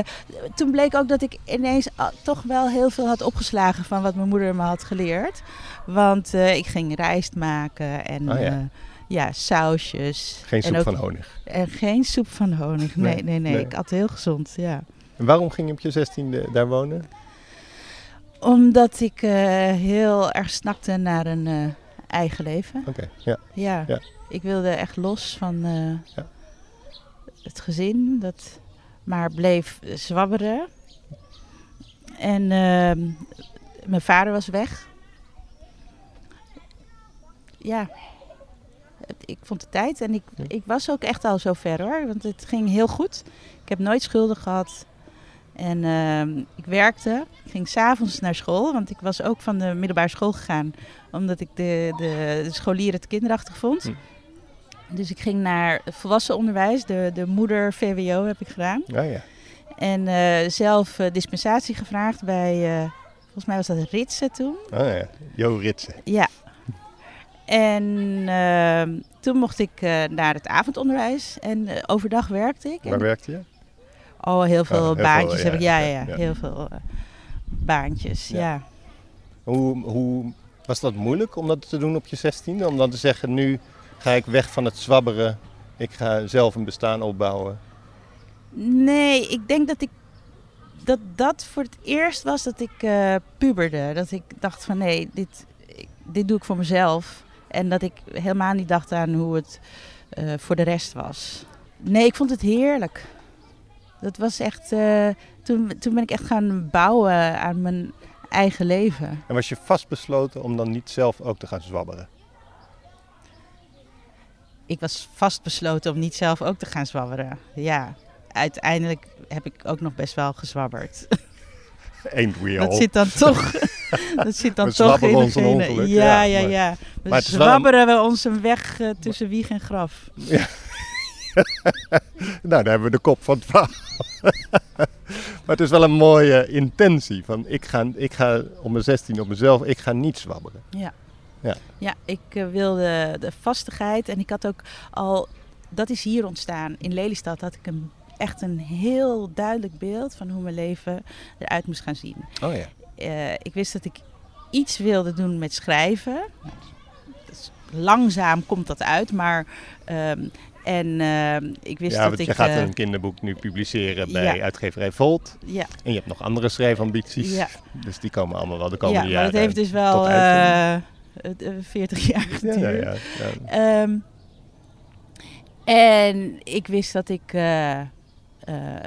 toen bleek ook dat ik ineens ah, toch wel heel veel had opgeslagen van wat mijn moeder me had geleerd. Want eh, ik ging rijst maken en Oh ja. ja. ja, sausjes. Geen En soep ook- van honig. En geen soep van honig. Nee, Nee, nee, nee. nee. Ik at heel gezond, ja. En waarom ging je op je zestiende daar wonen? Omdat ik eh, heel erg snakte naar een eh, eigen leven. Oké, ja. Ja. Ja. ik wilde echt los van eh, Ja. het gezin, dat maar bleef zwabberen. En ehm, mijn vader was weg. Ja, ik vond de tijd en ik, ik was ook echt al zo ver hoor, want het ging heel goed. Ik heb nooit schulden gehad. En ehm, ik werkte. Ik ging s'avonds naar school, want ik was ook van de middelbare school gegaan. Omdat ik de, de, de scholieren te kinderachtig vond. Dus ik ging naar volwassen onderwijs. De, de moeder VWO heb ik gedaan. Ah ja. En eh, zelf eh, dispensatie gevraagd bij, eh, volgens mij was dat Ritsen toen. Oh ja. Jo Ritsen. Ja. En ehm, toen mocht ik naar het avondonderwijs. En overdag werkte ik. Waar En- werkte je? Oh, heel veel heel veel, baantjes heb ik. Ja, ja, ja, ja. ja. Heel veel baantjes, Ja. ja. Hoe, hoe was dat moeilijk om dat te doen op je zestiende? Om dan te zeggen, nu ga ik weg van het zwabberen. Ik ga zelf een bestaan opbouwen. Nee, ik denk dat ik dat dat voor het eerst was dat ik eh, puberde. Dat ik dacht van nee, dit, dit doe ik voor mezelf. En dat ik helemaal niet dacht aan hoe het eh, voor de rest was. Nee, ik vond het heerlijk. Dat was echt. eh, toen, toen ben ik echt gaan bouwen aan mijn eigen leven. En was je vastbesloten om dan niet zelf ook te gaan zwabberen? Ik was vastbesloten om niet zelf ook te gaan zwabberen. Ja, uiteindelijk heb ik ook nog best wel gezwabberd. [laughs] Ain't we all. Dat zit dan toch, [laughs] dat zit dan We toch in ons een ongeluk, Ja, ja, ja, maar- ja. We wel zwabberen we ons een weg eh, tussen wieg en graf. [laughs] Nou, daar hebben we de kop van het verhaal. maar het is wel een mooie intentie. Van ik ga, ik ga om mijn 16 op mezelf, ik ga niet zwabberen. Ja. Ja. Ja, ik eh, wilde de vastigheid en ik had ook al, dat is hier ontstaan. In Lelystad had ik een, echt een heel duidelijk beeld van hoe mijn leven eruit moest gaan zien. Oh ja. Eh, ik wist dat ik iets wilde doen met schrijven. Dus langzaam komt dat uit, maar. ehm, en ehm, ik wist ja, dat want ik. je gaat eh, een kinderboek nu publiceren bij ja. uitgeverij Volt. ja, En je hebt nog andere schrijfambities. Ja. Dus die komen allemaal wel de ja, komende maar jaren. het heeft dus wel tot uitzending. eh, het, [laughs] 40 jaar ja, geduurd. ja, ja, ja. Ehm, en ik wist dat ik. eh, eh,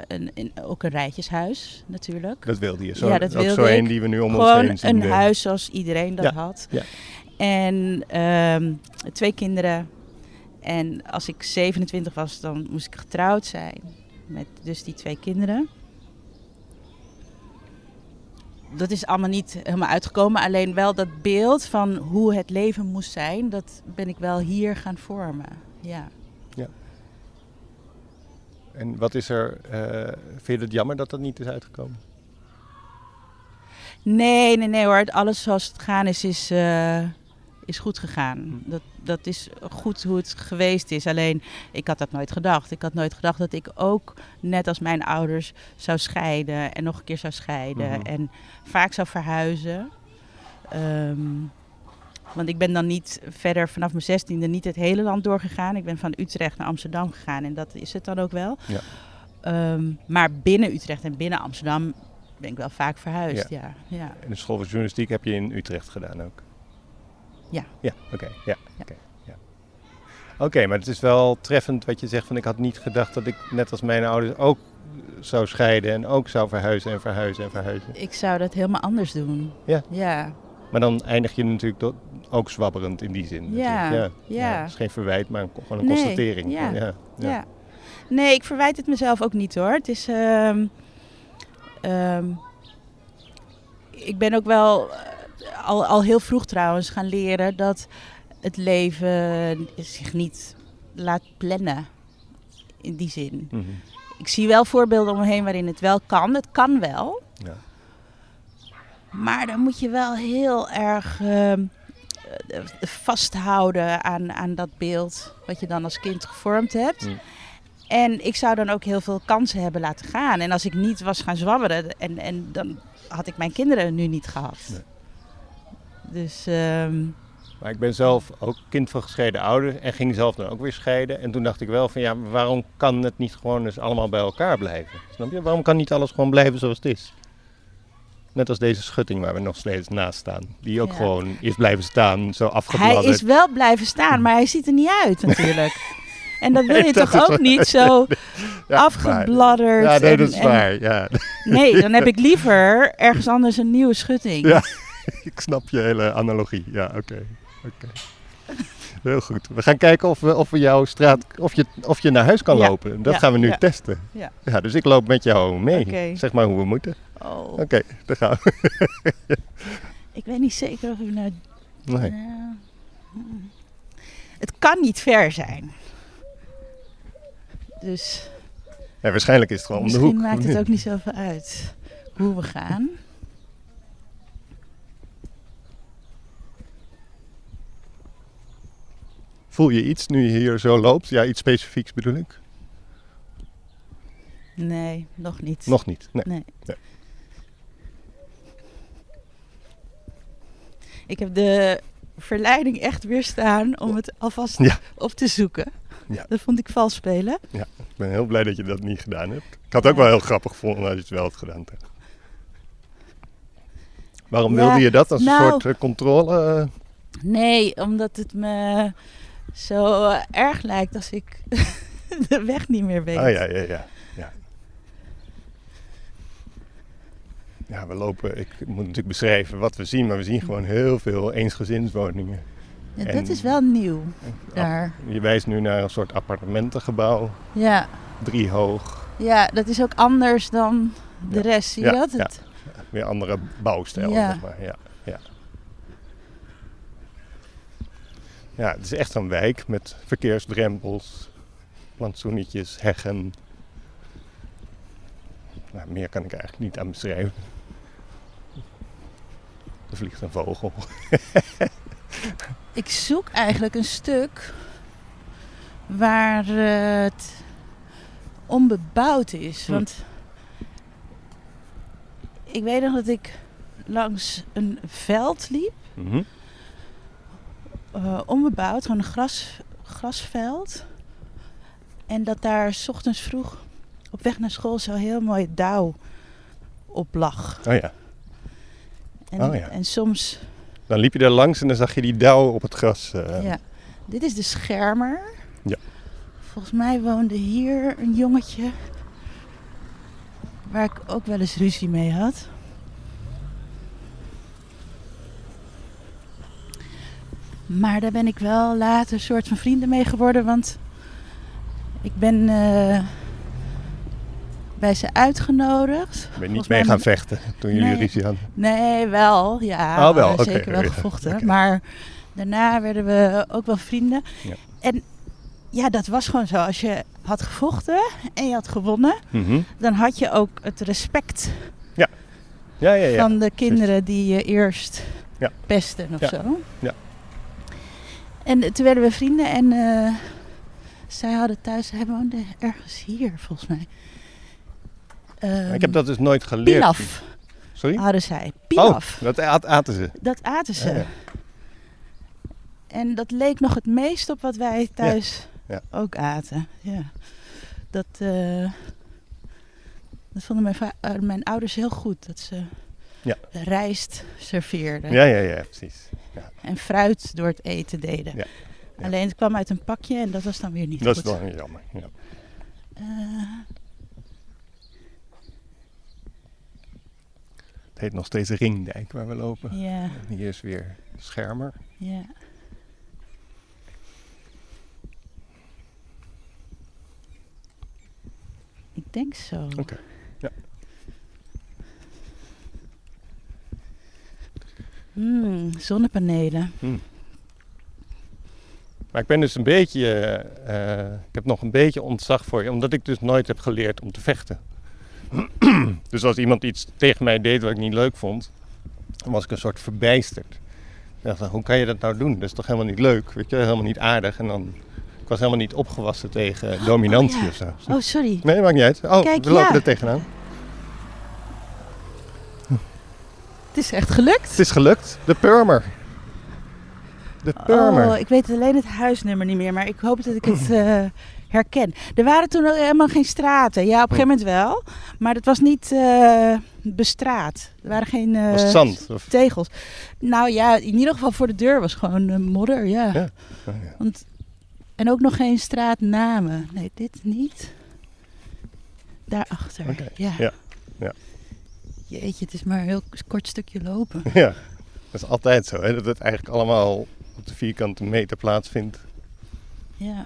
een, een- ook een rijtjeshuis natuurlijk. Dat wilde je. Zo, Ja, dat ook wilde zo ik. een die we nu om ons Gewoon heen zien. een huis zoals iedereen dat Ja, had. ja. En ehm, twee kinderen. En als ik 27 was, dan moest ik getrouwd zijn. Met dus die twee kinderen. Dat is allemaal niet helemaal uitgekomen. Alleen wel dat beeld van hoe het leven moest zijn, dat ben ik wel hier gaan vormen. Ja. En wat is er... eh, vind je het jammer dat dat niet is uitgekomen? Nee, nee, nee hoor. Alles zoals het gaan is, is, eh, is goed gegaan. Dat, dat is goed hoe het geweest is. Alleen, ik had dat nooit gedacht. Ik had nooit gedacht dat ik ook, net als mijn ouders, zou scheiden. En nog een keer zou scheiden. Mhm. En vaak zou verhuizen. Ehm, want ik ben dan niet verder vanaf mijn zestiende niet het hele land doorgegaan. Ik ben van Utrecht naar Amsterdam gegaan. En dat is het dan ook wel. Ja. Ehm, maar binnen Utrecht en binnen Amsterdam ben ik wel vaak verhuisd. Ja. Ja, En de school voor journalistiek heb je in Utrecht gedaan ook? Ja. Ja, oké. ja, Ja. oké, ja. Oké, maar het is wel treffend wat je zegt van ik had niet gedacht dat ik net als mijn ouders ook zou scheiden en ook zou verhuizen en verhuizen en verhuizen. Ik zou dat helemaal anders doen. Ja. Ja. Maar dan eindig je natuurlijk ook zwabberend in die zin. Ja, ja. Het is geen verwijt, maar gewoon een Nee, constatering. ja, ja, Ja. Nee, ik verwijt het mezelf ook niet hoor. Het is. ehm, ehm, ik ben ook wel al, al heel vroeg trouwens gaan leren dat het leven zich niet laat plannen. In die zin. Mhm. Ik zie wel voorbeelden om me heen waarin het wel kan. Het kan wel. Ja. Maar dan moet je wel heel erg ehm, eh, vasthouden aan, aan dat beeld wat je dan als kind gevormd hebt. Mm. En ik zou dan ook heel veel kansen hebben laten gaan. En als ik niet was gaan zwabberen, en, en dan had ik mijn kinderen nu niet gehad. Nee. Dus ehm, Maar ik ben zelf ook kind van gescheiden ouders en ging zelf dan ook weer scheiden. En toen dacht ik wel van ja, waarom kan het niet gewoon eens allemaal bij elkaar blijven? Snap je? Waarom kan niet alles gewoon blijven zoals het is? Net als deze schutting waar we nog steeds naast staan. Die ook Ja. gewoon is blijven staan, zo hij afgebladderd. is wel blijven staan, maar hij ziet er niet uit natuurlijk. [laughs] En dat wil je Nee, toch ook waar. niet zo [laughs] Ja, afgebladderd. Ja, nee, dat is en- waar. Ja. Nee, dan heb ik liever ergens anders een nieuwe schutting. Ja. [laughs] ik snap je hele analogie. Ja, oké. oké. Heel goed. We gaan kijken of we, of we jouw straat, of je, of je naar huis kan Ja. lopen. Dat Ja. gaan we nu Ja. testen. Ja. dus ik loop met jou mee. Zeg maar hoe we moeten. Oh, Oké, daar gaan we. [laughs] ik weet niet zeker of ik nou... Nee. Het kan niet ver zijn. Dus Ja, waarschijnlijk is het gewoon om de misschien hoek. maakt het ook niet zoveel uit hoe we gaan. Voel je iets nu je hier zo loopt? Ja, iets specifieks bedoel ik? Nee, nog niet. Nog niet. Nee. Nee. Nee. Ik heb de verleiding echt weerstaan om het alvast Ja. op te zoeken. Ja. Dat vond ik vals spelen. Ik ben heel blij dat je dat niet gedaan hebt. Ik had het ook wel heel grappig gevonden als je het wel had gedaan. Waarom Ja, wilde je dat als nou- een soort eh, controle? eh? Nee, omdat het me zo eh, erg lijkt als ik [laughs] de weg niet meer weet. Ah ja, ja, ja. Ja, ja we lopen, ik moet natuurlijk beschrijven wat we zien, maar we zien gewoon heel veel eensgezinswoningen. Ja, En- dat is wel nieuw daar. Je wijst nu naar een soort appartementengebouw, Ja. driehoog, ja, dat is ook anders dan de Ja. rest. Zie Ja, je dat? ja. Het, weer andere bouwstijl, Ja. zeg maar. Ja, ja. Ja, het is echt een wijk met verkeersdrempels, plantsoenetjes, heggen. Nou, meer kan ik eigenlijk niet aan beschrijven. Er vliegt een vogel. Ik zoek eigenlijk een stuk waar het onbebouwd is. Hm. Want ik weet nog dat ik langs een veld liep, Mhm. Eh, onbebouwd, gewoon een gras, grasveld. En dat daar 's ochtends vroeg op weg naar school zo heel mooi dauw op lag. Oh ja, En, Oh ja. en soms, dan liep je daar langs en dan zag je die dauw op het gras. eh, ja. Dit is de schermer. Ja. Volgens mij woonde hier een jongetje waar ik ook wel eens ruzie mee had. Maar daar ben ik wel later een soort van vrienden mee geworden, want ik ben eh, bij ze uitgenodigd. Ik ben niet mee gaan vechten toen jullie Nee. ruzie hadden. Nee, wel. Ja, Oh, wel, zeker wel ja, [laughs] gevochten. Maar daarna werden we ook wel vrienden. Ja. En ja, dat was gewoon zo. Als je had gevochten en je had gewonnen, Mhm. dan had je ook het respect Ja, ja, ja. van de kinderen die je eerst Ja. pesten of Ja. zo. Ja. En toen werden we vrienden en eh, zij hadden thuis, hij woonde ergens hier volgens mij. Ik heb Ehm, dat dus nooit geleerd. Pilaf Sorry? hadden zij. Pilaf. Oh, dat at- aten ze. Dat aten ze. Ja, ja. En dat leek nog het meest op wat wij thuis Ja. ook aten. Ja. Dat, eh, dat vonden mijn, eh, mijn ouders heel goed. Dat ze Ja. rijst serveerden. Ja, ja, ja, precies. En fruit door het eten deden. Ja. Ja. Alleen het kwam uit een pakje en dat was dan weer niet Dat goed. is wel jammer. Ja. Eh, Het heet nog steeds Ringdijk waar we lopen. ja, En hier is weer Schermer. ja. Ik denk zo. Oké. Hmm, zonnepanelen. Maar ik ben dus een beetje, eh, eh, ik heb nog een beetje ontzag voor je, omdat ik dus nooit heb geleerd om te vechten. [clears throat] dus als iemand iets tegen mij deed wat ik niet leuk vond, dan was ik een soort verbijsterd. Ja, van, hoe kan je dat nou doen? Dat is toch helemaal niet leuk, weet je, helemaal niet aardig. En dan, ik was helemaal niet opgewassen tegen dominantie Oh, ja. of zo. Oh, sorry. Nee, maakt niet uit. Oh, Kijk, we lopen ja. er tegenaan. Het is echt gelukt. Het is gelukt. De Purmer. De Purmer. Oh, ik weet alleen het huisnummer niet meer, maar ik hoop dat ik het eh, herken. Er waren toen helemaal geen straten. Ja, op een gegeven moment wel. Maar het was niet eh, bestraat. Er waren geen eh, was zand? Of? tegels. Nou ja, in ieder geval voor de deur was gewoon modder, ja. Ja. Oh, ja. Want, en ook nog geen straatnamen. Nee, dit niet. Daarachter. Oké, Ja. ja, ja. Jeetje, het is maar een heel kort stukje lopen. [laughs] Ja, dat is altijd zo, hè? dat het eigenlijk allemaal op de vierkante meter plaatsvindt. Ja.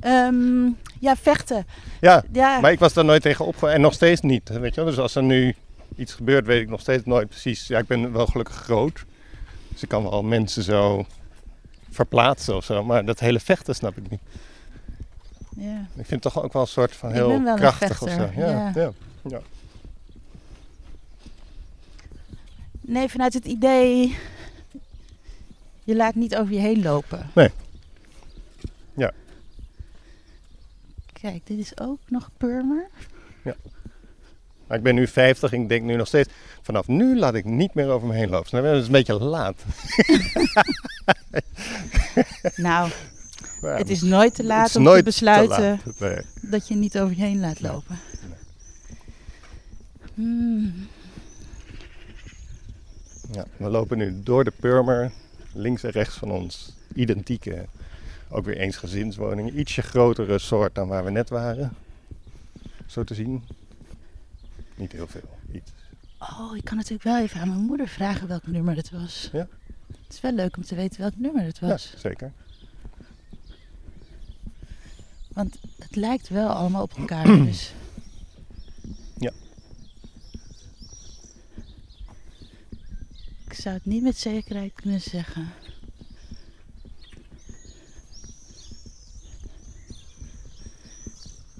Ehm, ja, vechten. Ja, Ja, maar ik was daar nooit tegen opgewonden en nog steeds niet. Weet je wel? Dus als er nu iets gebeurt, weet ik nog steeds nooit precies. Ja, ik ben wel gelukkig groot, dus ik kan wel mensen zo verplaatsen of zo. Maar dat hele vechten snap ik niet. ja. Ik vind het toch ook wel een soort van heel krachtig of zo. ja. ja. ja. Nee, vanuit het idee. Je laat niet over je heen lopen. Nee. Ja. Kijk, dit is ook nog Purmer. Maar ik ben nu 50 en ik denk nu nog steeds, vanaf nu laat ik niet meer over me heen lopen. Je? Dat is een beetje laat. [laughs] Nou, het is nooit te laat om te besluiten. Nee. dat je niet over je heen laat Nee. lopen. Hmm. Ja, we lopen nu door de Purmer, links en rechts van ons. Identieke, ook weer eensgezinswoningen. Ietsje grotere soort dan waar we net waren. Zo te zien. Niet heel veel. Iets. Oh, ik kan natuurlijk wel even aan mijn moeder vragen welk nummer het was. Ja. Het is wel leuk om te weten welk nummer het was. Ja, zeker. Want het lijkt wel allemaal op elkaar. dus. Ja. Ik zou het niet met zekerheid kunnen zeggen.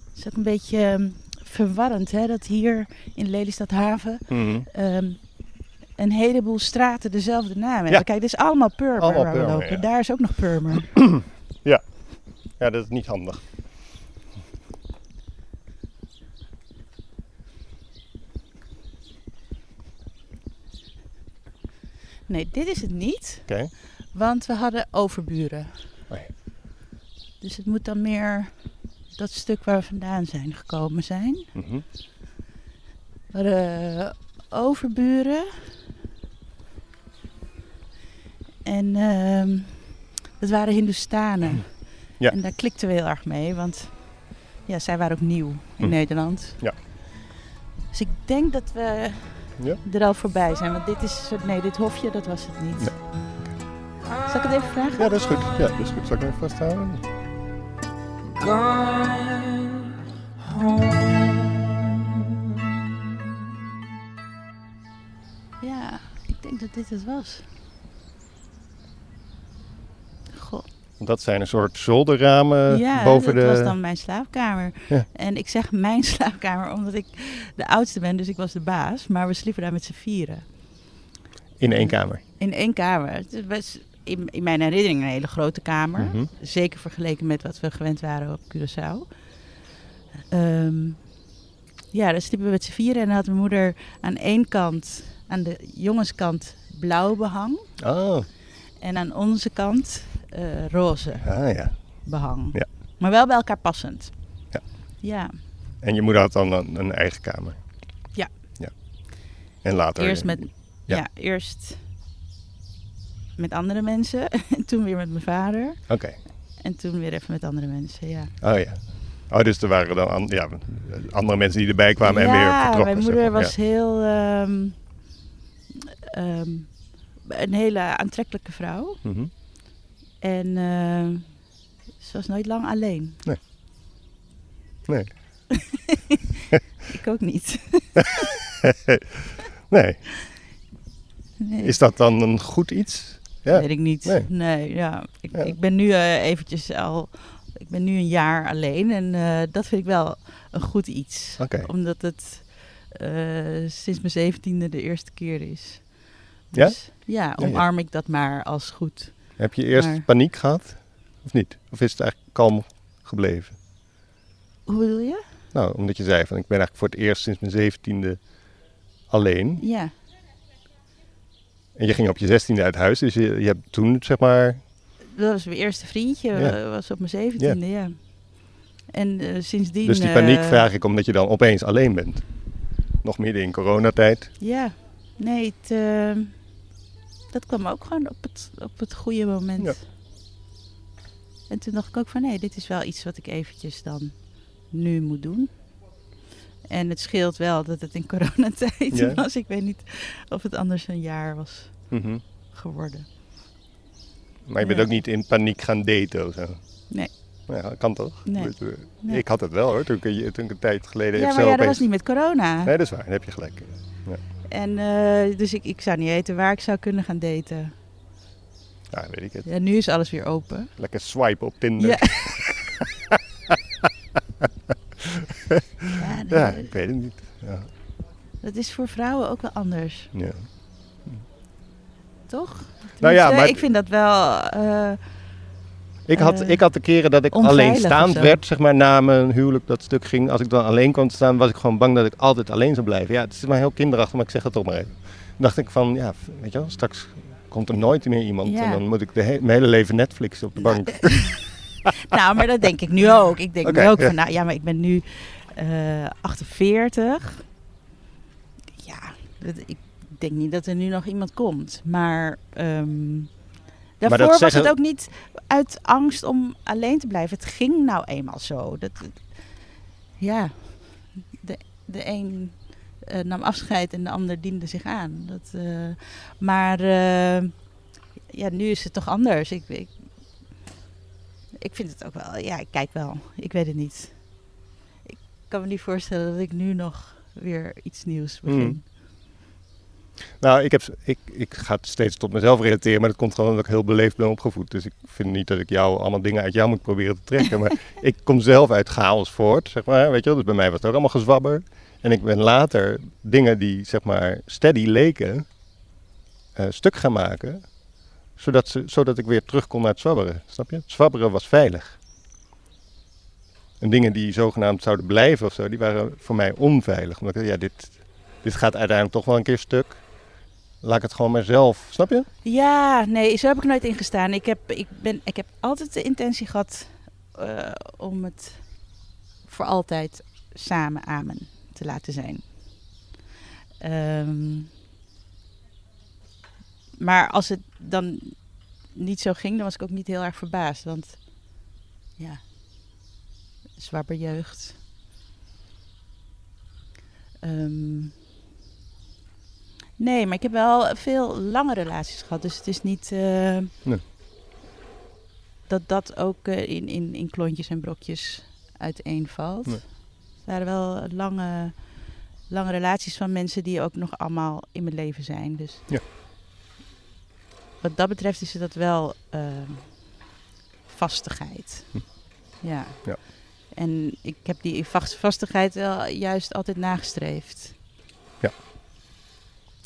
Het is ook een beetje ehm, verwarrend hè, dat hier in Lelystad Haven Mhm. ehm, een heleboel straten dezelfde naam hebben. Ja. Kijk, dit is allemaal Purmer Allemaal waar we Purmer, lopen. ja. Daar is ook nog Purmer. [clears throat] Ja, dat is niet handig. Nee, dit is het niet. Oké. Want we hadden overburen. Ja. Dus het moet dan meer dat stuk waar we vandaan zijn gekomen zijn. Mhm. We hadden eh, overburen. En ehm, dat waren Hindoestanen. [clears throat] Ja. En daar klikten we heel erg mee, want ja, zij waren ook nieuw in Hm. Nederland. Ja. Dus ik denk dat we Ja. er al voorbij zijn. Want dit is, nee, dit hofje, dat was het niet. Nee. Zal ik het even vragen? Ja, dat is goed. Ja, dat is goed. Zal ik hem even vasthouden? Ja, ik denk dat dit het was. Goh. Dat zijn een soort zolderramen ja, boven dat de... was dan mijn slaapkamer. Ja. En ik zeg mijn [laughs] slaapkamer omdat ik de oudste ben, dus ik was de baas. Maar we sliepen daar met z'n vieren. In één kamer. In één kamer. Het best in, in mijn herinnering een hele grote kamer. Mhm. Zeker vergeleken met wat we gewend waren op Curaçao. Ehm, ja, daar sliepen we met z'n vieren. En dan had mijn moeder aan één kant, aan de jongenskant, blauw behang. Oh, En aan onze kant roze ah ja. behang. Ja. Maar wel bij elkaar passend. Ja. Ja. En je moeder had dan een, een eigen kamer? Ja. ja. En later? Eerst met, ja. Ja. eerst met andere mensen. [laughs] En toen weer met mijn vader. Oké. En toen weer even met andere mensen, ja. Oh ja. Oh, dus er waren dan an- ja, andere mensen die erbij kwamen en weer ja, vertrokken. mijn zeg moeder maar. was heel... ehm, ehm, een hele aantrekkelijke vrouw. Mhm. En ehm, ze was nooit lang alleen. Nee. [laughs] Ik ook niet. [laughs] nee. Nee. Is dat dan een goed iets? Ja. Weet ik niet. Nee. Nee, ja. Ik, Ja. ik ben nu eh, eventjes al... Ik ben nu een jaar alleen en eh, dat vind ik wel een goed iets. Omdat het eh, sinds mijn zeventiende de eerste keer is. Ja? Dus ja, omarm ik dat maar als goed. Heb je eerst Maar- paniek gehad? Of niet? Of is het eigenlijk kalm gebleven? Hoe bedoel je? Nou, omdat je zei van ik ben eigenlijk voor het eerst sinds mijn zeventiende alleen. Ja. En je ging op je zestiende uit huis. Dus je, je hebt toen zeg maar... Dat was mijn eerste vriendje, Ja. eh, was op mijn zeventiende, ja. En eh, sindsdien... Dus die paniek eh, vraag ik omdat je dan opeens alleen bent. Nog midden in coronatijd. Ja, nee, het, dat kwam ook gewoon op het, op het goede moment. Ja. En toen dacht ik ook van, nee, dit is wel iets wat ik eventjes dan nu moet doen. En het scheelt wel dat het in [laughs] coronatijd Ja. was. Ik weet niet of het anders een jaar was Mhm. geworden. Maar je bent Ja. ook niet in paniek gaan daten of zo. Nee. Ja, dat kan toch? Nee. Nee. Ik had het wel hoor, toen ik, een- toen ik een tijd geleden Ja, maar ja, dat was niet met corona. Nee, dat is waar. Dan heb je gelijk. En eh, dus ik, ik zou niet weten waar ik zou kunnen gaan daten. Ja, weet ik het. Ja, nu is alles weer open. Lekker swipen op Tinder. Ja. [laughs] ja, nee, Ja, ik weet het niet. Ja. dat is voor vrouwen ook wel anders, Ja. toch? Nou ja, maar- ik vind dat wel. eh, Ik, had, ik had de keren dat ik alleenstaand of zo. werd, zeg maar, na mijn huwelijk dat stuk ging. Als ik dan alleen kon staan, was ik gewoon bang dat ik altijd alleen zou blijven. Ja, het is maar heel kinderachtig, maar ik zeg het toch maar even. Dan dacht ik van, ja, weet je wel, straks komt er nooit meer iemand. Ja. En dan moet ik de he- mijn hele leven Netflix op de bank. [laughs] nou, maar dat denk ik nu ook. Ik denk nu ook ja. van, nou ja, maar ik ben nu eh 48. Ja, dat, ik denk niet dat er nu nog iemand komt. Maar ehm, daarvoor dat was zeggen- het ook niet uit angst om alleen te blijven. Het ging nou eenmaal zo. Dat, ja, de, de een eh, nam afscheid en de ander diende zich aan. Dat, eh, maar eh, ja, nu is het toch anders. Ik, ik, ik vind het ook wel, ja, ik kijk wel. Ik weet het niet. Ik kan me niet voorstellen dat ik nu nog weer iets nieuws begin. Hmm. Nou, ik, heb, ik, ik ga het steeds tot mezelf relateren, maar dat komt gewoon omdat ik heel beleefd ben opgevoed. Dus ik vind niet dat ik jou allemaal dingen uit jou moet proberen te trekken. Maar [laughs] ik kom zelf uit chaos voort, zeg maar. Weet je wel? Dus bij mij was het ook allemaal gezwabber. En ik ben later dingen die, zeg maar, steady leken, eh, stuk gaan maken. Zodat, ze, zodat ik weer terug kon naar het zwabberen. Snap je? Het zwabberen was veilig. En dingen die zogenaamd zouden blijven of zo, die waren voor mij onveilig. Omdat ik dacht, ja, dit, dit gaat uiteindelijk toch wel een keer stuk. Laat ik het gewoon maar zelf, snap je? Ja, nee, zo heb ik nooit ingestaan. Ik heb, ik ben, ik heb altijd de intentie gehad eh, om het voor altijd samen amen te laten zijn. Ehm, maar als het dan niet zo ging, dan was ik ook niet heel erg verbaasd. Want ja, zwabberjeugd. Ehm nee, maar ik heb wel veel lange relaties gehad. Dus het is niet eh, Nee. dat dat ook eh, in, in, in klontjes en brokjes uiteenvalt. Nee. Het waren wel lange, lange relaties van mensen die ook nog allemaal in mijn leven zijn. Dus Ja. wat dat betreft is dat wel eh, vastigheid. Hm. Ja. Ja. En ik heb die vast- vastigheid wel juist altijd nagestreefd.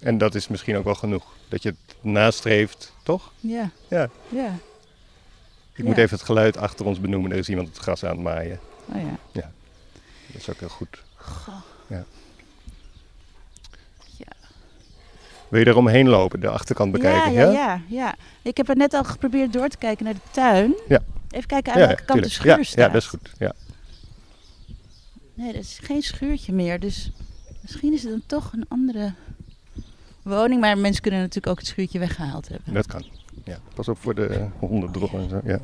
En dat is misschien ook wel genoeg. Dat je het nastreeft, toch? Ja. Ja. Ja. Ik Ja. moet even het geluid achter ons benoemen. Er is iemand het gras aan het maaien. Oh ja. Dat is ook heel goed. Goh. Ja. Ja. Wil je er omheen lopen, de achterkant bekijken? Ja, ja, ja, ja. Ik heb er net al geprobeerd door te kijken naar de tuin. Ja. Even kijken aan Ja, welke kant de schuur ja, staat. ja, dat is goed. Ja. Nee, dat is geen schuurtje meer. Dus misschien is het dan toch een andere woning. Maar mensen kunnen natuurlijk ook het schuurtje weggehaald hebben. Dat kan. Ja. Pas op voor de hondendrollen en zo. Ja.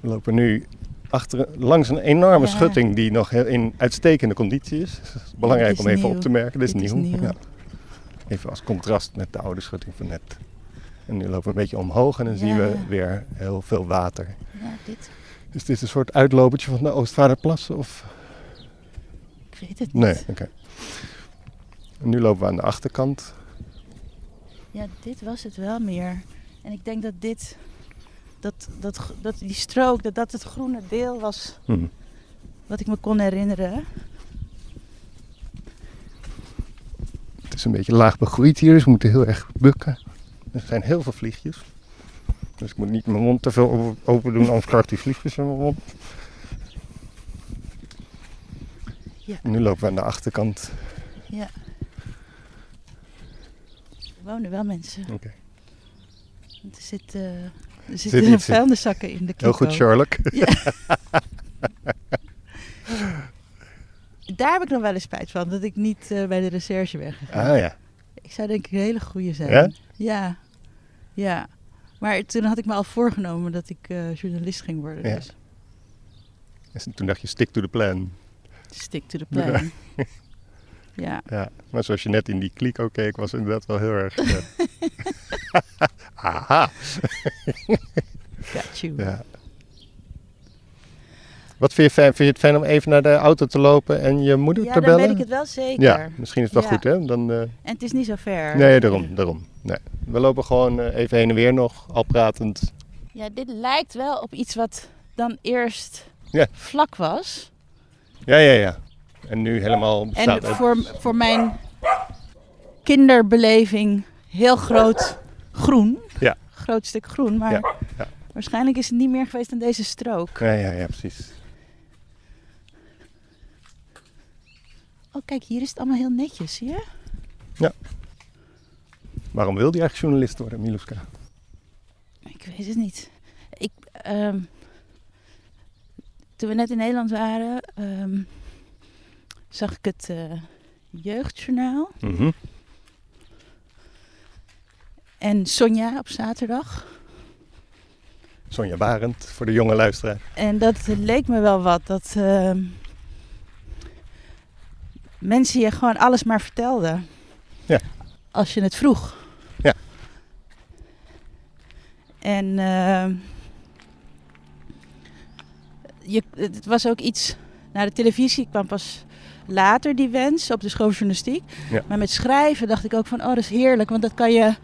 We lopen nu achter, langs een enorme Ja. schutting die nog in uitstekende conditie is. Dus dat is belangrijk is om even nieuw. op te merken. Dit is Dit is nieuw. Ja. Even als contrast met de oude schutting van net. En nu lopen we een beetje omhoog en dan zien we weer heel veel water. Ja, dit. Is dit een soort uitlopertje van de Oostvaarderplassen? Of? Ik weet het niet. Nee, oké. En nu lopen we aan de achterkant. Ja, dit was het wel meer. En ik denk dat dit, dat, dat, dat die strook, dat dat het groene deel was Hm. wat ik me kon herinneren. is een beetje laag begroeid hier, dus we moeten heel erg bukken. Er zijn heel veel vliegjes. Dus ik moet niet mijn mond te veel open- open doen, anders krijgt die vliegjes in mijn mond. Ja. Nu lopen we aan de achterkant. Ja. Er wonen wel mensen. Oké. Er, eh, er Zit zitten iets in. [laughs] vuilniszakken in de Heel kliko. goed, Sherlock. [laughs] Daar heb ik nog wel eens spijt van, dat ik niet eh, bij de recherche ben gegaan. Ah ja. Ik zou denk ik een hele goede zijn. Ja? Ja. Ja. Maar toen had ik me al voorgenomen dat ik eh, journalist ging worden. Ja. Dus Dus toen dacht je, stick to the plan. Stick to the plan. [laughs] ja. Ja, maar zoals je net in die kliko keek, was het inderdaad wel heel erg... eh, [laughs] Aha. [laughs] Got you. Ja. Wat vind je fijn? Vind je het fijn om even naar de auto te lopen en je moeder Ja, te dan bellen? weet ik het wel zeker. Ja, misschien is het wel Ja. goed hè? Dan, eh, En het is niet zo ver. nee, daarom, daarom. Nee. We lopen gewoon eh, even heen en weer nog, al pratend. Ja, dit lijkt wel op iets wat dan eerst Ja. vlak was. Ja, ja, ja. En nu helemaal bestaat En voor, voor mijn kinderbeleving heel groot groen. Ja. Groot stuk groen, maar Ja, ja. waarschijnlijk is het niet meer geweest dan deze strook. Ja, ja, ja, precies. Oh, kijk, hier is het allemaal heel netjes, zie je? Waarom wilde je eigenlijk journalist worden, Miluska? Ik weet het niet. Ik, ehm, toen we net in Nederland waren, ehm, zag ik het eh, jeugdjournaal. Mhm. En Sonja op zaterdag. Sonja Barend, voor de jonge luisteraar. En dat leek me wel wat. Dat ehm, mensen je gewoon alles maar vertelden. Ja. Als je het vroeg. Ja. En ehm, je, het was ook iets... Naar de televisie kwam pas later die wens op de school van journalistiek. Ja. Maar met schrijven dacht ik ook van... Oh, dat is heerlijk. Want dat kan je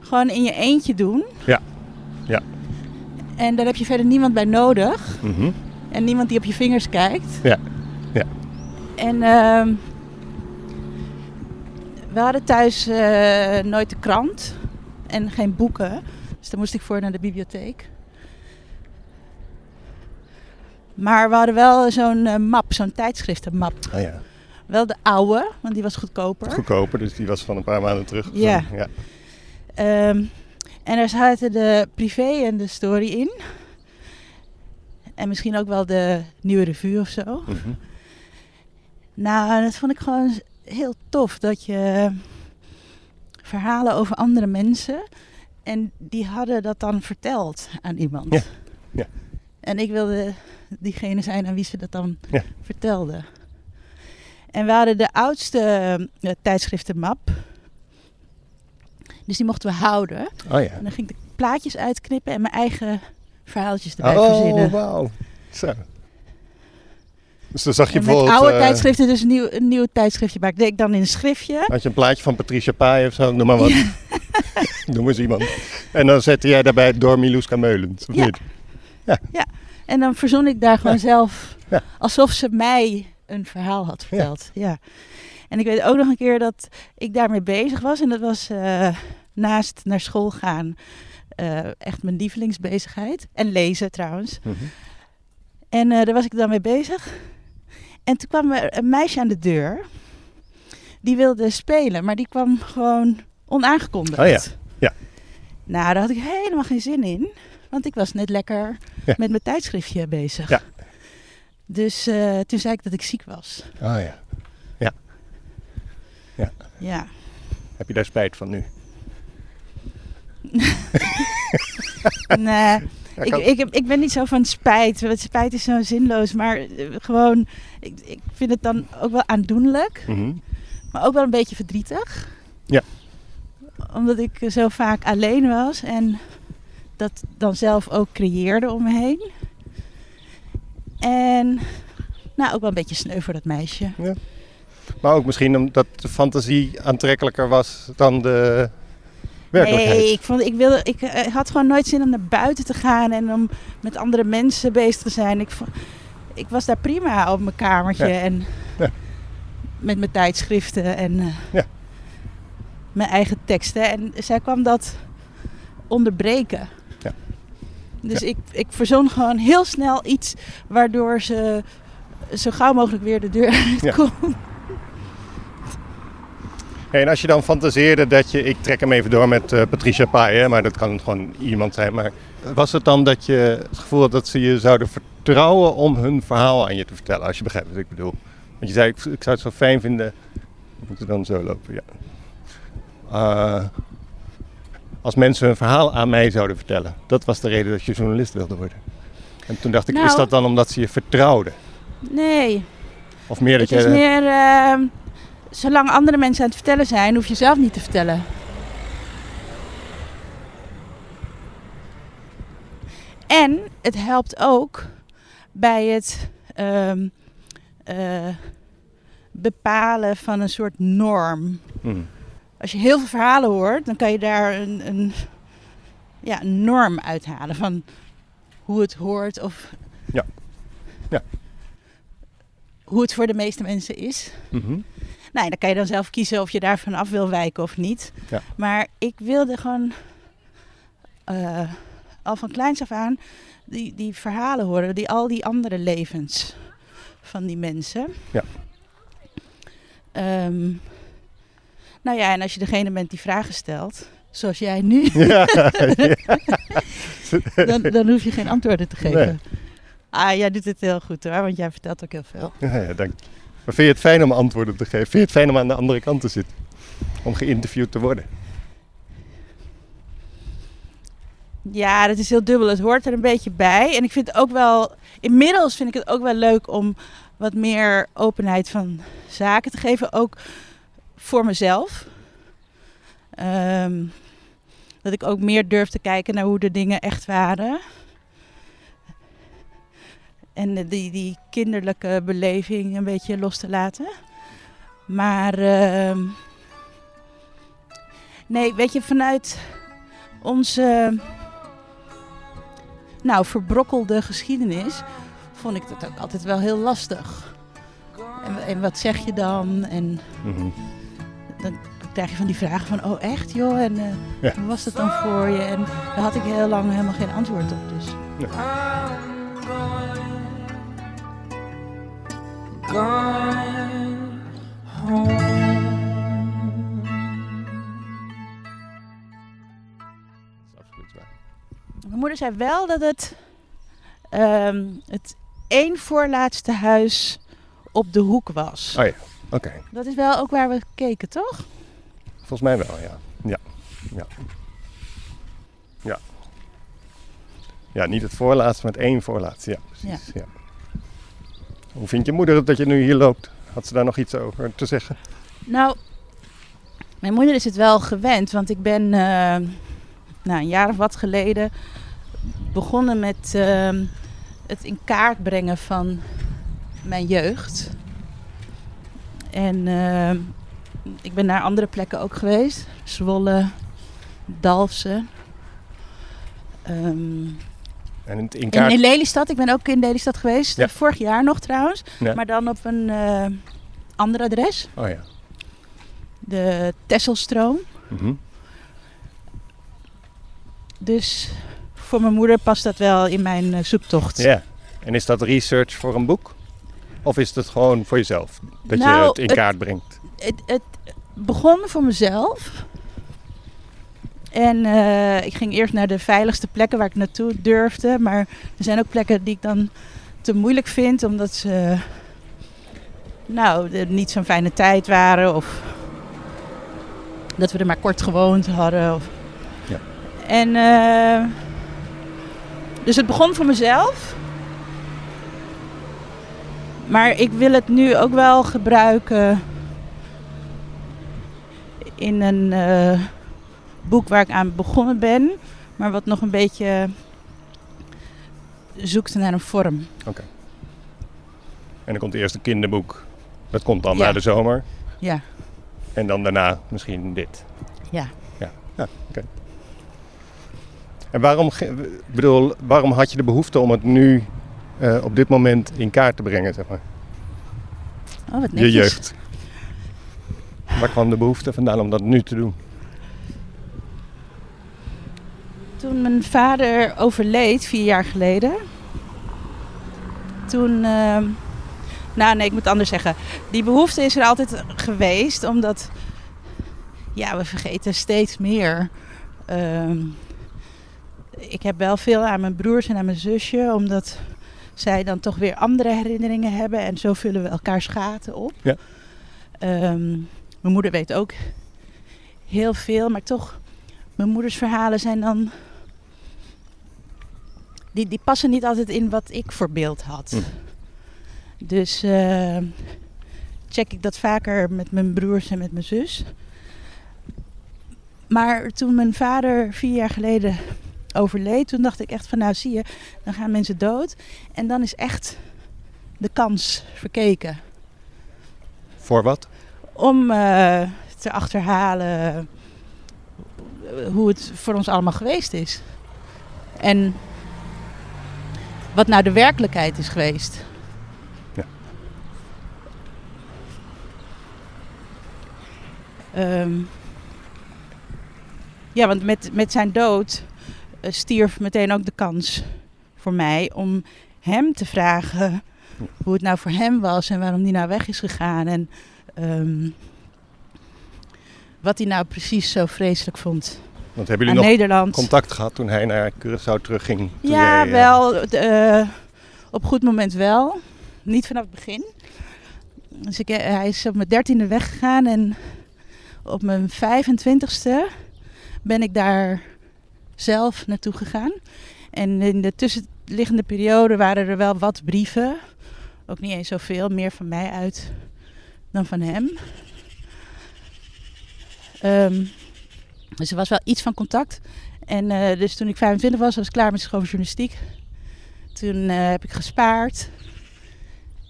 gewoon in je eentje doen. Ja. Ja. En daar heb je verder niemand bij nodig. Mhm. En niemand die op je vingers kijkt. Ja, ja. En ehm, we hadden thuis eh, nooit de krant en geen boeken. Dus daar moest ik voor naar de bibliotheek. Maar we hadden wel zo'n eh, map, zo'n tijdschriftenmap. Ah ja, Wel de oude, want die was goedkoper. goedkoper, dus die was van een paar maanden terug. Ja. ja. Ehm, en daar zaten de privé en de story in. En misschien ook wel de nieuwe revue of zo. Mhm. Nou, dat vond ik gewoon heel tof. Dat je verhalen over andere mensen. En die hadden dat dan verteld aan iemand. Ja, ja. En ik wilde diegene zijn aan wie ze dat dan Ja. vertelde. En we hadden de oudste eh, tijdschriftenmap. Dus die mochten we houden. Oh ja. En dan ging ik de plaatjes uitknippen en mijn eigen verhaaltjes erbij Oh, verzinnen. wauw. Zo. Dus dan zag je En bijvoorbeeld... oude eh, tijdschriften dus een nieuw, een nieuw tijdschriftje maken. deed ik dan in een schriftje. Had je een plaatje van Patricia Pai of zo, noem maar wat. [laughs] noem eens iemand. En dan zette jij daarbij door Miluska Meulens, of Ja. niet? En dan verzon ik daar gewoon zelf Ja. alsof ze mij een verhaal had verteld. Ja. En ik weet ook nog een keer dat ik daarmee bezig was. En dat was eh, naast naar school gaan eh, echt mijn lievelingsbezigheid. En lezen trouwens. Mhm. En eh, daar was ik dan mee bezig. En toen kwam er een meisje aan de deur. Die wilde spelen, maar die kwam gewoon onaangekondigd. Oh ja, ja. Nou, daar had ik helemaal geen zin in. Want ik was net lekker Ja. met mijn tijdschriftje bezig. Ja. Dus eh, toen zei ik dat ik ziek was. Oh ja. Ja. Heb je daar spijt van nu? [laughs] Nee, ik, ik, ik ben niet zo van spijt. Want spijt is zo zinloos. Maar eh, gewoon, ik, ik vind het dan ook wel aandoenlijk. Mhm. Maar ook wel een beetje verdrietig. Ja. Omdat ik zo vaak alleen was en dat dan zelf ook creëerde om me heen. En nou, ook wel een beetje sneu voor dat meisje. Maar ook misschien omdat de fantasie aantrekkelijker was dan de werkelijkheid. Nee, ik, vond, ik, wilde, ik eh, had gewoon nooit zin om naar buiten te gaan en om met andere mensen bezig te zijn. Ik, ik was daar prima op mijn kamertje Ja. en Ja. met mijn tijdschriften. En, eh, Ja. mijn eigen teksten. En zij kwam dat onderbreken. Dus Ja. ik, ik verzon gewoon heel snel iets waardoor ze zo gauw mogelijk weer de deur uit [laughs] Ja. Hey, en als je dan fantaseerde dat je, ik trek hem even door met eh, Patricia Pai, hè, maar dat kan gewoon iemand zijn. Maar was het dan dat je het gevoel had dat ze je zouden vertrouwen om hun verhaal aan je te vertellen? Als je begrijpt wat ik bedoel. Want je zei, ik, ik zou het zo fijn vinden. We moeten dan zo lopen, ja. Eh, als mensen hun verhaal aan mij zouden vertellen. Dat was de reden dat je journalist wilde worden. En toen dacht ik, is Nou- dat dan omdat ze je vertrouwden? Nee, Of meer dat het is je... meer... ehm, zolang andere mensen aan het vertellen zijn, hoef je zelf niet te vertellen. En het helpt ook bij het ehm, eh, bepalen van een soort norm. Hm. Als je heel veel verhalen hoort, dan kan je daar een, een, ja, een norm uithalen van hoe het hoort of Ja. Ja. hoe het voor de meeste mensen is. Mhm. Nou, dan kan je dan zelf kiezen of je daarvan af wil wijken of niet. Ja. Maar ik wilde gewoon eh, al van kleins af aan die, die verhalen horen, die, al die andere levens van die mensen. Ja. Ehm, nou ja, en als je degene bent die vragen stelt, zoals jij nu, [laughs] Ja, dan, dan hoef je geen antwoorden te geven. Nee. Ah, jij doet het heel goed hoor, want jij vertelt ook heel veel. Ja, ja, dank je. Maar vind je het fijn om antwoorden te geven? Vind je het fijn om aan de andere kant te zitten? Om geïnterviewd te worden? Ja, dat is heel dubbel. Het hoort er een beetje bij. En ik vind het ook wel, inmiddels vind ik het ook wel leuk om wat meer openheid van zaken te geven. Ook voor mezelf. Ehm, dat ik ook meer durf te kijken naar hoe de dingen echt waren. En die, die kinderlijke beleving een beetje los te laten. Maar ehm, nee, weet je, vanuit onze nou, verbrokkelde geschiedenis vond ik dat ook altijd wel heel lastig. En, en wat zeg je dan? En Mhm. Dan krijg je van die vragen van, oh echt joh? En eh, Ja. hoe was dat dan voor je? En daar had ik heel lang helemaal geen antwoord op. Dus. Mijn moeder zei wel dat het ehm, het één voorlaatste huis op de hoek was. Oh ja, oké. Dat is wel ook waar we keken, toch? Volgens mij wel, ja. Ja. Ja. Ja. Ja, niet het voorlaatste, maar het één voorlaatste. Ja, precies. Ja. Hoe vindt je moeder het dat je nu hier loopt? Had ze daar nog iets over te zeggen? Nou, mijn moeder is het wel gewend, want ik ben eh, nou, een jaar of wat geleden begonnen met ehm, het in kaart brengen van mijn jeugd. En ehm, ik ben naar andere plekken ook geweest. Zwolle, Dalfsen. Ehm, En in, in in, Lelystad. Ik ben ook in Lelystad geweest. Ja. Vorig jaar nog trouwens. Ja. Maar dan op een eh, ander adres. Oh ja. De Tesselstroom. Mhm. Dus voor mijn moeder past dat wel in mijn eh, zoektocht. Ja. En is dat research voor een boek? Of is het gewoon voor jezelf? Dat je Nou, het in het- kaart brengt? Het, het begon voor mezelf. En eh, ik ging eerst naar de veiligste plekken waar ik naartoe durfde. Maar er zijn ook plekken die ik dan te moeilijk vind. Omdat ze nou, er niet zo'n fijne tijd waren. Of dat we er maar kort gewoond hadden. Of... Ja. En eh, dus het begon voor mezelf. Maar ik wil het nu ook wel gebruiken in een eh, boek waar ik aan begonnen ben, maar wat nog een beetje zoekt naar een vorm. En dan komt het eerste kinderboek. Dat komt dan Ja. na de zomer. Ja, En dan daarna misschien dit. ja. Ja, ja oké. En waarom, bedoel, waarom had je de behoefte om het nu eh, op dit moment in kaart te brengen, zeg maar? Oh, wat Je netjes. jeugd. Waar kwam de behoefte vandaan om dat nu te doen? Toen mijn vader overleed, vier jaar geleden. Toen. ehm, nou, nee, ik moet het anders zeggen. Die behoefte is er altijd geweest, omdat. Ja, we vergeten steeds meer. Ehm, ik heb wel veel aan mijn broers en aan mijn zusje, omdat zij dan toch weer andere herinneringen hebben. En zo vullen we elkaars gaten op. Ja. Ehm, mijn moeder weet ook heel veel, maar toch. Mijn moeders verhalen zijn dan die, die passen niet altijd in wat ik voor beeld had. Hm. Dus eh, check ik dat vaker met mijn broers en met mijn zus. Maar toen mijn vader vier jaar geleden overleed, toen dacht ik echt van nou zie je, dan gaan mensen dood. En dan is echt de kans verkeken Voor wat? om eh, te achterhalen hoe het voor ons allemaal geweest is. En wat nou de werkelijkheid is geweest. Ja. Ehm, ja, want met, met zijn dood eh, stierf meteen ook de kans voor mij om hem te vragen hoe het nou voor hem was en waarom hij nou weg is gegaan. En ehm, wat hij nou precies zo vreselijk vond Want hebben jullie nog Nederland. contact gehad toen hij naar Curaçao terugging? Ja, jij, eh, wel. eh, op goed moment wel. Niet vanaf het begin. Dus ik, eh, hij is op mijn dertiende weggegaan en op mijn 25ste ben ik daar zelf naartoe gegaan. En in de tussenliggende periode waren er wel wat brieven. Ook niet eens zoveel, meer van mij uit dan van hem. Ehm, dus er was wel iets van contact. En eh, dus toen ik 25 was, was ik klaar met schooljournalistiek. Toen eh, heb ik gespaard.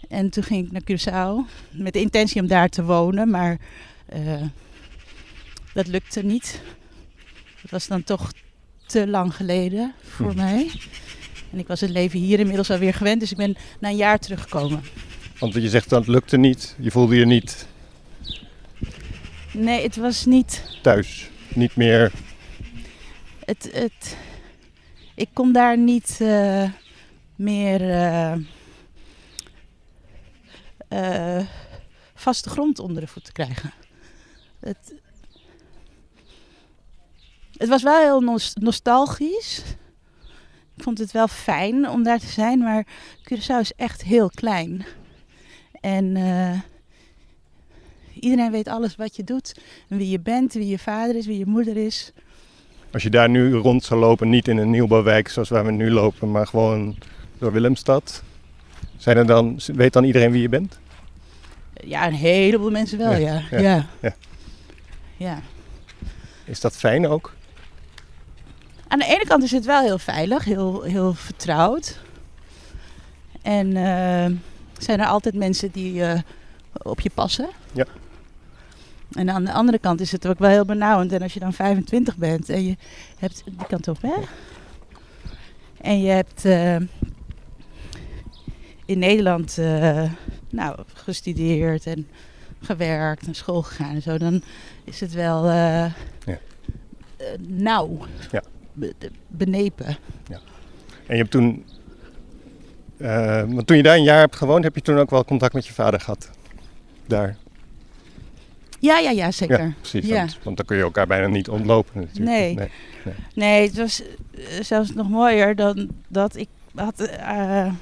En toen ging ik naar Curaçao. Met de intentie om daar te wonen. Maar eh, dat lukte niet. Het was dan toch te lang geleden voor mij. En ik was het leven hier inmiddels alweer gewend. Dus ik ben na een jaar teruggekomen. Want je zegt dat lukte niet. Je voelde je niet Nee, het was niet thuis. Niet meer. het, het, ik kon daar niet eh, meer eh, eh, vaste grond onder de voeten krijgen. Het, het was wel heel nos- nostalgisch. Ik vond het wel fijn om daar te zijn, maar Curaçao is echt heel klein. En eh, iedereen weet alles wat je doet. En wie je bent, wie je vader is, wie je moeder is. Als je daar nu rond zou lopen, niet in een nieuwbouwwijk zoals waar we nu lopen, maar gewoon door Willemstad. Zijn er dan, weet dan iedereen wie je bent? Ja, een heleboel mensen wel, Ja, ja. ja, Ja. ja. Ja. Is dat fijn ook? Aan de ene kant is het wel heel veilig, heel, heel vertrouwd. En eh, zijn er altijd mensen die eh, op je passen. Ja. En aan de andere kant is het ook wel heel benauwend. En als je dan 25 bent en je hebt die kant op, hè? En je hebt eh, in Nederland nou, gestudeerd en gewerkt, naar school gegaan en zo, dan is het wel Ja. nauw, Ja. Benepen. En je hebt toen, eh, want toen je daar een jaar hebt gewoond, heb je toen ook wel contact met je vader gehad? Daar. Ja, ja, ja, zeker. Ja, precies. Ja. Want, want dan kun je elkaar bijna niet ontlopen natuurlijk. Nee. Nee, het was eh, zelfs nog mooier dan dat ik had eh,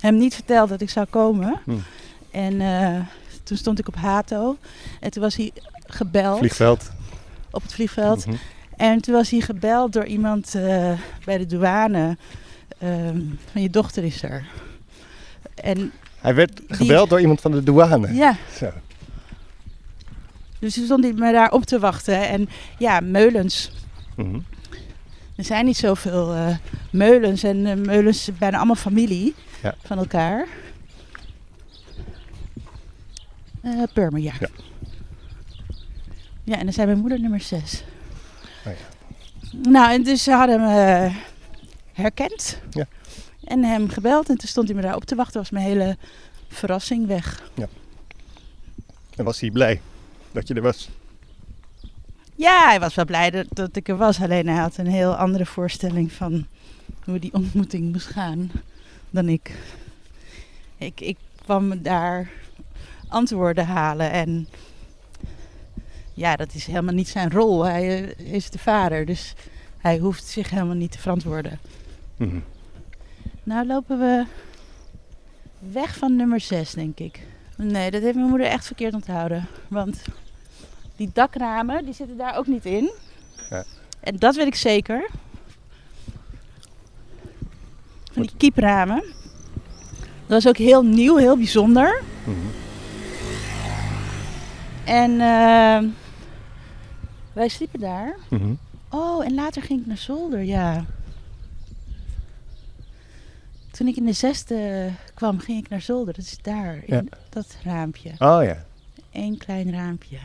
hem niet verteld dat ik zou komen. Hm. En toen stond ik op Hato en toen was hij gebeld Vliegveld. op het vliegveld. Mhm. En toen was hij gebeld door iemand eh, bij de douane. ehm, van je dochter is er. En Hij werd gebeld door iemand van de douane. ja, Zo. dus toen stond hij me daar op te wachten. En ja, meulens. Mhm. Er zijn niet zoveel eh, meulens. En eh, meulens zijn bijna allemaal familie Ja. van elkaar. Purmer, ja. Ja. Ja, en dan zijn mijn moeder nummer 6. Nou, en dus ze hadden hem eh, herkend. Ja. En hem gebeld. En toen stond hij me daar op te wachten. was mijn hele verrassing weg. En was hij blij? dat je er was. Ja, hij was wel blij dat, dat ik er was. Alleen hij had een heel andere voorstelling van hoe die ontmoeting moest gaan dan ik. Ik, ik kwam daar antwoorden halen en ja, dat is helemaal niet zijn rol. Hij eh, is de vader, dus hij hoeft zich helemaal niet te verantwoorden. Mhm. Nou lopen we weg van nummer 6, denk ik. Nee, dat heeft mijn moeder echt verkeerd onthouden. Want die dakramen, die zitten daar ook niet in. Ja. En dat weet ik zeker. Van die kiepramen. Dat was ook heel nieuw, heel bijzonder. Mhm. En eh, wij sliepen daar. Mhm. Oh, en later ging ik naar zolder, ja. Toen ik in de zesde kwam, ging ik naar zolder. Dat is daar, in Ja. dat raampje. Oh ja. Eén klein raampje.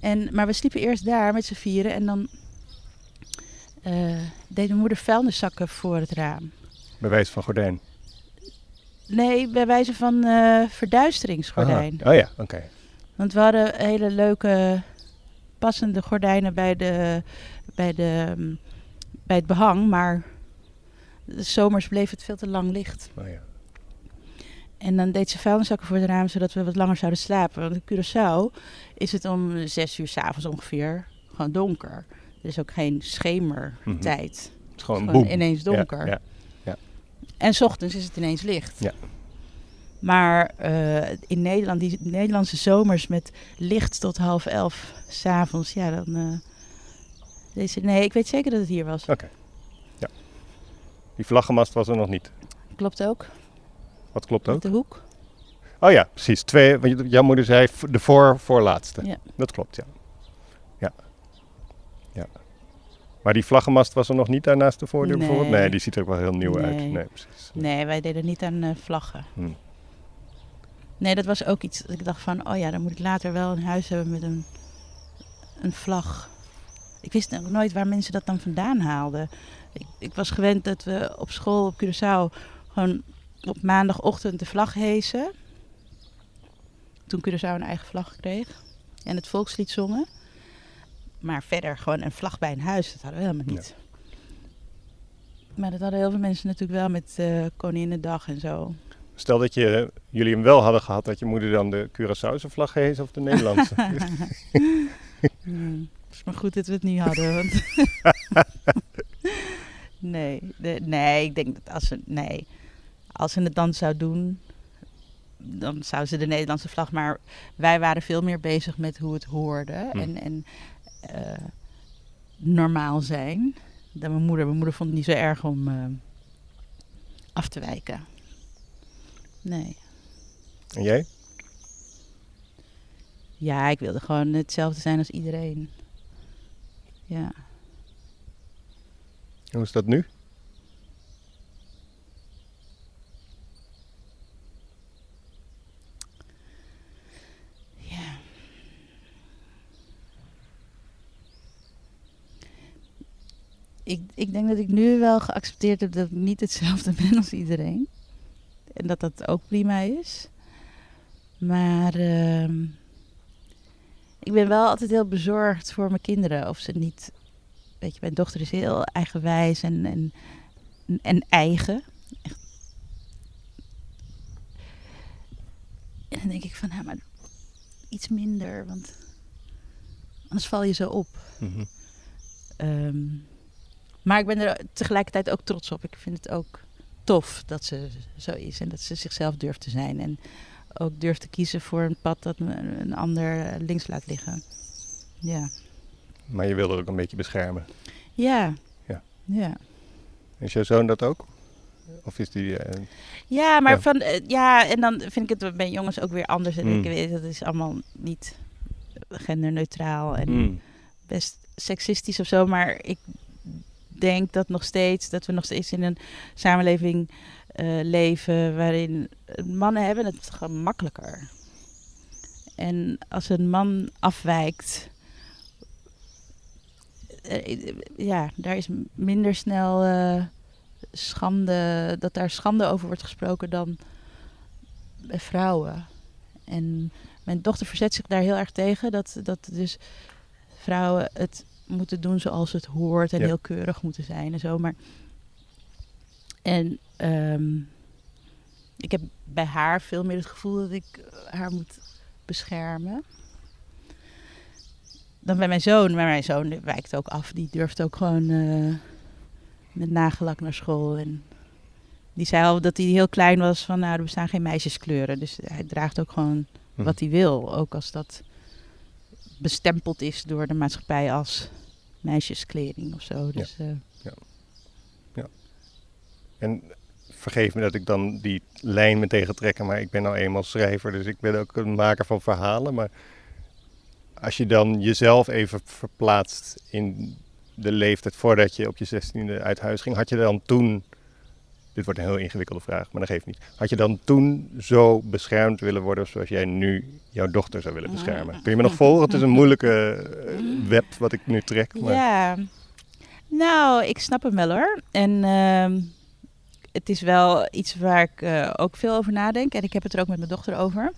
En, maar we sliepen eerst daar met z'n vieren. En dan eh, deed mijn moeder vuilniszakken voor het raam. Bewijs van gordijn. Nee, bij wijze van eh, verduisteringsgordijn. Aha. Oh ja, oké. Want we hadden hele leuke passende gordijnen bij, de, bij, de, mm, bij het behang. Maar de zomers bleef het veel te lang licht. Oh ja. En dan deed ze vuilniszakken voor het raam, zodat we wat langer zouden slapen. Want in Curaçao is het om zes uur s'avonds ongeveer gewoon donker. Er is ook geen schemertijd. Het is gewoon Gewoon boem. ineens donker. Ja, En 's ochtends is het ineens licht. Ja. Maar eh, in Nederland, die Nederlandse zomers met licht tot half elf s'avonds, ja, dan. eh, deze, nee, ik weet zeker dat het hier was. Oké. Ja. Die vlaggenmast was er nog niet. Klopt ook. Wat klopt Op ook? de hoek. Oh ja, precies. Twee, want jouw moeder zei de voor, voorlaatste. Ja. Dat klopt, ja. Ja. Ja. Maar die vlaggenmast was er nog niet daarnaast de voordeur Nee. bijvoorbeeld? Nee, die ziet er ook wel heel nieuw uit. Nee. Precies. Nee, wij deden niet aan eh, vlaggen. Hm. Nee, dat was ook iets dat ik dacht van, oh ja, dan moet ik later wel een huis hebben met een, een vlag. Ik wist nog nooit waar mensen dat dan vandaan haalden. Ik, ik was gewend dat we op school op Curaçao gewoon op maandagochtend de vlag hezen. Toen Curaçao een eigen vlag kreeg. En het volkslied zongen. Maar verder gewoon een vlag bij een huis, dat hadden we helemaal niet. Maar dat hadden heel veel mensen natuurlijk wel met eh Koninginnedag en zo. Stel dat je, jullie hem wel hadden gehad, dat je moeder dan de Curaçaose vlag gehezen of de Nederlandse. [laughs] Het is maar goed dat we het niet hadden. Want [laughs] nee, de- nee, ik denk dat als ze, nee, als ze het dan zou doen, dan zou ze de Nederlandse vlag. Maar wij waren veel meer bezig met hoe het hoorde Hm. en, en eh, normaal zijn. Dan mijn moeder. Mijn moeder vond het niet zo erg om eh, af te wijken. Nee. en jij? Ja, ik wilde gewoon hetzelfde zijn als iedereen. Ja. Hoe is dat nu? Ja. Ik, ik denk dat ik nu wel geaccepteerd heb dat ik niet hetzelfde [laughs] ben als iedereen. En dat dat ook prima is. Maar ehm, ik ben wel altijd heel bezorgd voor mijn kinderen. Of ze niet... Weet je, mijn dochter is heel eigenwijs en, en, en eigen. Echt. En dan denk ik van, nou, maar iets minder, want anders val je zo op. Mhm. Ehm, maar ik ben er tegelijkertijd ook trots op. Ik vind het ook tof dat ze zo is en dat ze zichzelf durft te zijn. En ook durft te kiezen voor een pad dat een ander links laat liggen. Ja. Maar je wilde ook een beetje beschermen. Ja. Ja. Ja. Is jouw zoon dat ook? Of is die... eh, Ja, maar Ja. van eh, ja, en dan vind ik het bij jongens ook weer anders. En Mm. ik weet dat is allemaal niet genderneutraal en mm, best seksistisch of zo, maar ik denk dat nog steeds dat we nog steeds in een samenleving eh, leven waarin mannen hebben het gewoon makkelijker. En als een man afwijkt, eh, ja, daar is minder snel eh, schande, dat daar schande over wordt gesproken dan bij vrouwen. En mijn dochter verzet zich daar heel erg tegen. Dat, dat dus vrouwen het moeten doen zoals het hoort en Ja. heel keurig moeten zijn en zo. Maar en ehm, ik heb bij haar veel meer het gevoel dat ik eh, haar moet beschermen. Dan bij mijn zoon. Maar mijn zoon wijkt ook af. Die durft ook gewoon eh, met nagellak naar school. En die zei al dat hij heel klein was van nou, er bestaan geen meisjeskleuren. Dus hij draagt ook gewoon Hm. wat hij wil. Ook als dat bestempeld is door de maatschappij als meisjeskleding of zo. Dus, eh, En vergeef me dat ik dan die lijn meteen ga trekken, maar ik ben nou eenmaal schrijver, dus ik ben ook een maker van verhalen. Maar als je dan jezelf even verplaatst in de leeftijd voordat je op je zestiende uit huis ging, had je dan toen, dit wordt een heel ingewikkelde vraag, maar dat geeft niet, had je dan toen zo beschermd willen worden zoals jij nu jouw dochter zou willen beschermen? Kun je me nog volgen? Het is een moeilijke eh, web wat ik nu trek. Maar... Ja, nou, ik snap hem wel hoor. En ehm, het is wel iets waar ik eh, ook veel over nadenk. En ik heb het er ook met mijn dochter over.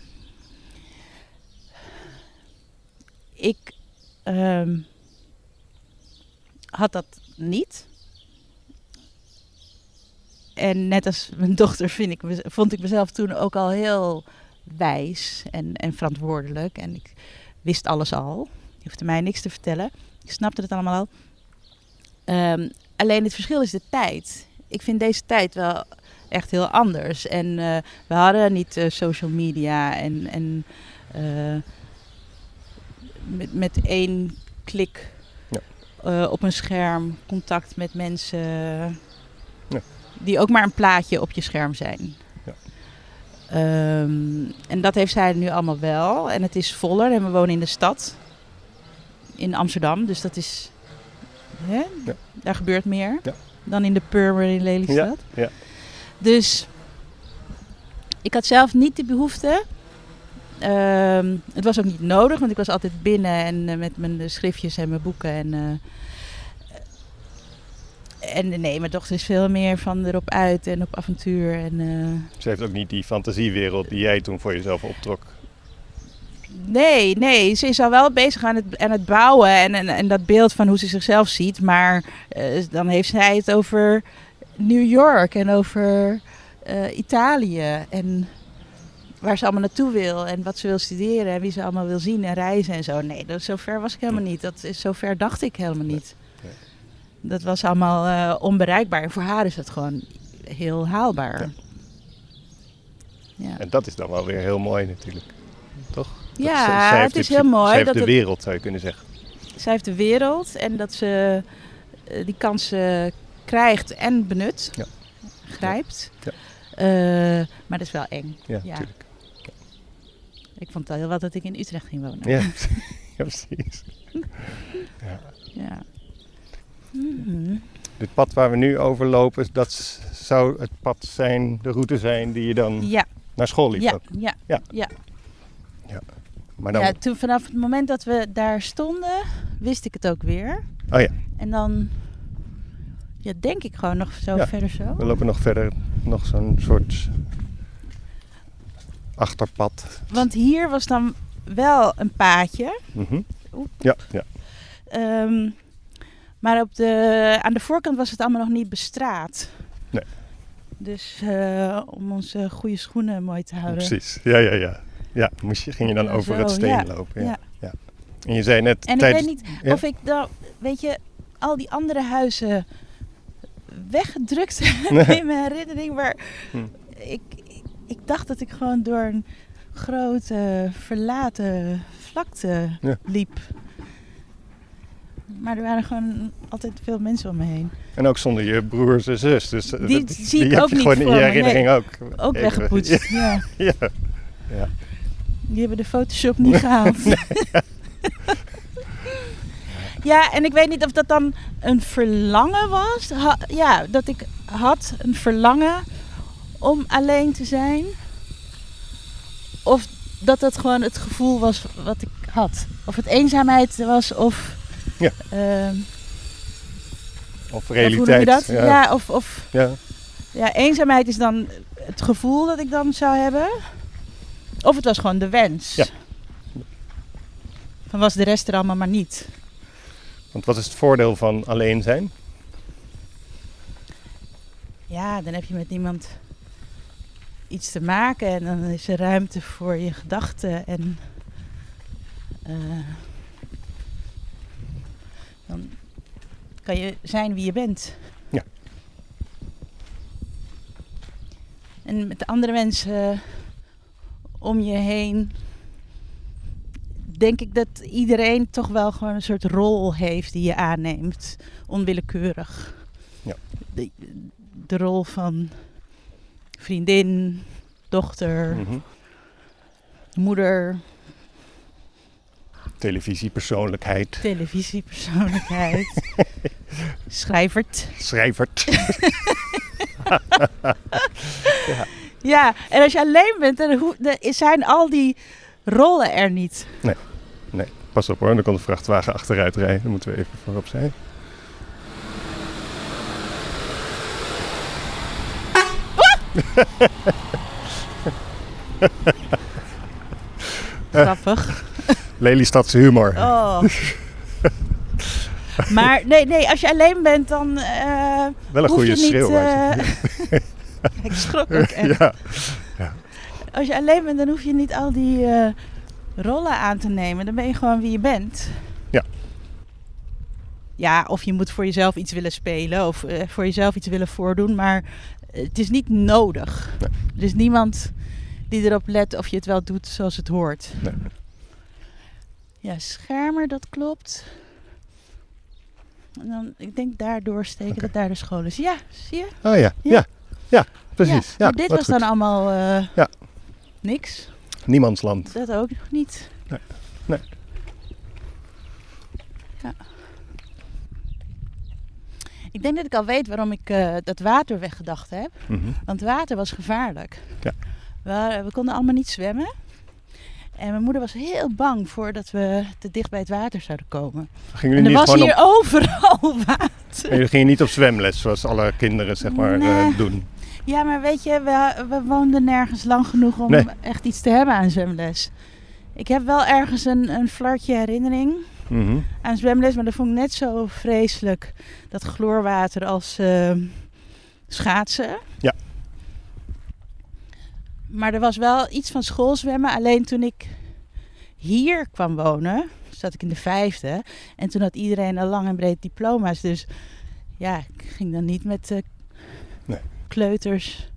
Ik ehm, had dat niet. En net als mijn [laughs] dochter vind ik, vond ik mezelf toen ook al heel wijs en, en verantwoordelijk. En ik wist alles al. Je hoefde mij niks te vertellen. Ik snapte het allemaal al. Ehm, alleen het verschil is de tijd. Ik vind deze tijd wel echt heel anders. En eh, we hadden niet eh, social media en, en eh, met, met één klik Ja. op een scherm contact met mensen. Die ook maar een plaatje op je scherm zijn. Ja. Ehm, en dat heeft zij nu allemaal wel. En het is voller en we wonen in de stad. In Amsterdam, dus dat is... Hè? Ja. Daar gebeurt meer Ja. dan in de Purmer in Lelystad. Ja, ja. Dus ik had zelf niet de behoefte. Ehm, het was ook niet nodig, want ik was altijd binnen en eh, met mijn schriftjes en mijn boeken. En, eh, en nee, mijn dochter is veel meer van erop uit en op avontuur. En, eh, Ze heeft ook niet die fantasiewereld die jij toen voor jezelf optrok. Nee, nee, ze is al wel bezig aan het, aan het bouwen en, en, en dat beeld van hoe ze zichzelf ziet. Maar eh, dan heeft zij het over New York en over eh, Italië. En waar ze allemaal naartoe wil en wat ze wil studeren en wie ze allemaal wil zien en reizen en zo. Nee, dat, zo ver was ik helemaal niet. Dat is, zo ver dacht ik helemaal niet. Dat was allemaal eh, onbereikbaar. En voor haar is het gewoon heel haalbaar. Ja. Ja. En dat is dan wel weer heel mooi natuurlijk. Toch? Dat Ja, ze- het is de- heel mooi Zij heeft dat de het- wereld, zou je kunnen zeggen. Zij heeft de wereld en dat ze eh, die kansen krijgt en benut. Ja. Grijpt. Ja. Eh, maar dat is wel eng. Ja, natuurlijk. Ik vond het al heel wat dat ik in Utrecht ging wonen. Ja, [laughs] precies. [laughs] Ja. Dit pad waar we nu over lopen, dat zou het pad zijn, de route zijn die je dan Ja, naar school liep. ja, ook. ja, Ja. ja. Maar dan, ja. Toen vanaf het moment dat we daar stonden, wist ik het ook weer. oh ja, En dan, ja, denk ik gewoon nog zo Ja. verder zo. we lopen nog verder, nog zo'n soort achterpad. Want hier was dan wel een paadje. Oep. Ja, ja. Ehm, maar op de, aan de voorkant was het allemaal nog niet bestraat. Nee. Dus eh, om onze goede schoenen mooi te houden. precies. Ja, ja, ja. Ja, moest je, ging je dan over zo, het steen ja, lopen. Ja. ja. En je zei net En tijdens... ik weet niet of ik dan, weet je, al die andere huizen weggedrukt Nee. in mijn herinnering. Maar Hm. ik, ik dacht dat ik gewoon door een grote verlaten vlakte Ja. Maar er waren gewoon altijd veel mensen om me heen. En ook zonder je broers en zus. Dus eh, Die zie ik heb ook je niet gewoon in je herinnering ook. Ook Even- weggepoetst. [laughs] Ja. Ja, ja. Die hebben de Photoshop niet gehaald. [laughs] ja, en ik weet niet of dat dan een verlangen was. Ha- ja, dat ik had een verlangen om alleen te zijn. Of dat dat gewoon het gevoel was wat ik had. Of het eenzaamheid was of... Ja. ehm, Of realiteit. dat? Ja. Ja, of, of Ja. ja, eenzaamheid is dan het gevoel dat ik dan zou hebben. Of het was gewoon de wens. Ja. dan was de rest er allemaal maar niet. Want wat is het voordeel van alleen zijn? Ja, dan heb je met iemand iets te maken en dan is er ruimte voor je gedachten en eh, dan kan je zijn wie je bent. Ja. En met de andere mensen om je heen denk ik dat iedereen toch wel gewoon een soort rol heeft die je aanneemt, onwillekeurig. Ja. De, de rol van vriendin, dochter, Mhm. moeder, Televisiepersoonlijkheid, televisiepersoonlijkheid, [laughs] schrijvert. schrijvert. [laughs] Ja, en als je alleen bent, dan, zijn al die rollen er niet. Nee, pas op hoor, dan komt de vrachtwagen achteruit rijden. Dan moeten we even voorop zijn. [laughs] Grappig. Lelystadse humor. Oh. [laughs] Maar nee, nee, als je alleen bent, dan eh Wel een hoef goede je niet... schreeuw. eh, [laughs] ik schrok ook echt. ja, Als je alleen bent, dan hoef je niet al die eh, rollen aan te nemen. Dan ben je gewoon wie je bent. Ja. Ja, of je moet voor jezelf iets willen spelen of voor jezelf iets willen voordoen. Maar het is niet nodig. Nee. Er is niemand die erop let of je het wel doet zoals het hoort. Nee. Ja, schermer, dat klopt. En dan, ik denk daardoor steken dat daar de school is. Ja, zie je? Oh ja, ja, ja, precies. Ja, maar dit was goed. dan allemaal eh, Ja. niks. Niemandsland. Dat ook nog niet. Nee. Nee. Ja. Ik denk dat ik al weet waarom ik eh, dat water weggedacht heb. Mhm. Want water was gevaarlijk. Ja. We konden allemaal niet zwemmen. En mijn moeder was heel bang voor dat we te dicht bij het water zouden komen. Gingen En er niet was hier op, overal [laughs] water. jullie gingen niet op zwemles zoals alle kinderen zeg maar eh, Nee. doen? Ja, maar weet je, we, we woonden nergens lang genoeg om Nee. echt iets te hebben aan zwemles. Ik heb wel ergens een, een flartje herinnering Mhm. aan zwemles, maar dat vond ik net zo vreselijk. Dat chloorwater als eh, schaatsen. Ja. Maar er was wel iets van schoolzwemmen. Alleen toen ik hier kwam wonen, zat ik in de vijfde. En toen had iedereen al lang en breed diploma's. Dus ja, ik ging dan niet met de Nee. kleuters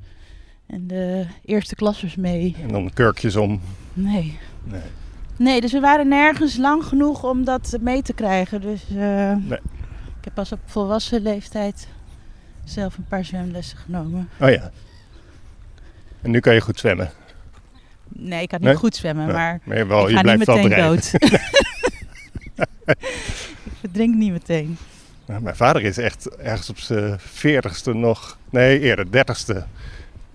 en de eerste klassers mee. En dan kurkjes om. Nee. Nee. Nee, dus we waren nergens lang genoeg om dat mee te krijgen. Dus eh, Nee. ik heb pas op volwassen leeftijd zelf een paar zwemlessen genomen. Oh ja. En nu kan je goed zwemmen. Nee, ik kan niet Nee? goed zwemmen, Nee, maar maar wel, ik ga niet blijft wel meteen dood. [laughs] ik verdrink niet meteen. Nou, mijn vader is echt ergens op zijn veertigste nog, nee eerder, dertigste,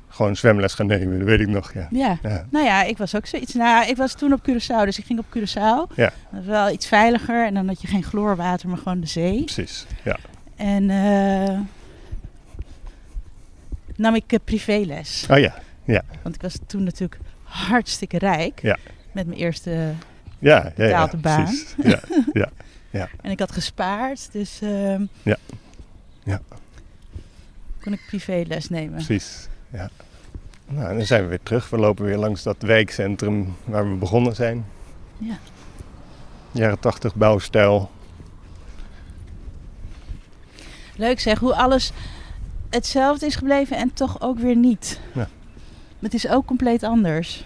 gewoon zwemles gaan nemen, dat weet ik nog. Ja. Ja. Ja. Nou ja, ik was ook zoiets. Nou, ik was toen op Curaçao, dus ik ging op Curaçao. Ja. Dat was wel iets veiliger en dan had je geen chloorwater, maar gewoon de zee. Precies, ja. En eh nam ik eh, privéles. Oh ja, Want ik was toen natuurlijk hartstikke rijk. Ja. Met mijn eerste... ja, ja, ja, Betaalde baan. precies. [laughs] Ja, En ik had gespaard, dus... ehm, Ja. Ja. Kon ik privéles nemen. precies. Ja. Nou, en dan zijn we weer terug. We lopen weer langs dat wijkcentrum waar we begonnen zijn. Ja. Jaren tachtig bouwstijl. Leuk zeg, hoe alles hetzelfde is gebleven en toch ook weer niet. Ja. Het is ook compleet anders.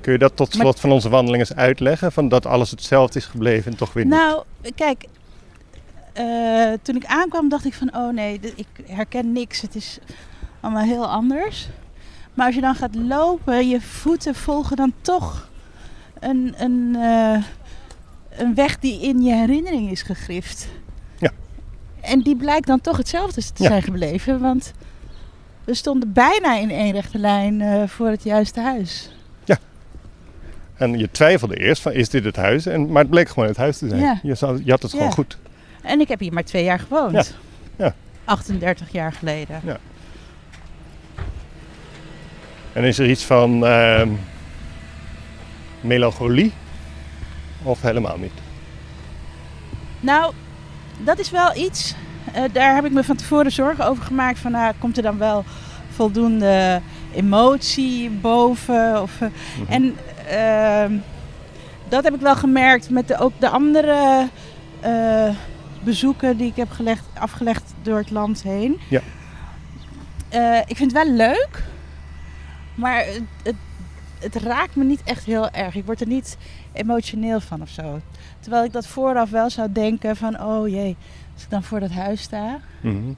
Kun je dat tot Maar- slot van onze wandeling eens uitleggen? Van dat alles hetzelfde is gebleven en toch weer niet? Nou, kijk, eh, toen ik aankwam dacht ik van, oh nee, ik herken niks. Het is allemaal heel anders. Maar als je dan gaat lopen, je voeten volgen dan toch een, een, eh, een weg die in je herinnering is gegrift. Ja. En die blijkt dan toch hetzelfde te Ja. zijn gebleven, want we stonden bijna in één rechte lijn eh, voor het juiste huis. En je twijfelde eerst van is dit het huis? En, maar het bleek gewoon het huis te zijn. Ja. Je, zou- je had het gewoon Ja. goed. En ik heb hier maar twee jaar gewoond. Ja. Ja. 38 jaar geleden. En is er iets van ehm, melancholie of helemaal niet? Nou, dat is wel iets. Eh, daar heb ik me van tevoren zorgen over gemaakt. Van, nou, komt er dan wel voldoende emotie boven? Of, eh, Mhm. En ehm, dat heb ik wel gemerkt met de, ook de andere eh, bezoeken die ik heb gelegd, afgelegd door het land heen. Ja. Ik vind het wel leuk, maar het, het, het raakt me niet echt heel erg. Ik word er niet emotioneel van of zo. Terwijl ik dat vooraf wel zou denken van, oh jee, als ik dan voor dat huis sta, Mhm.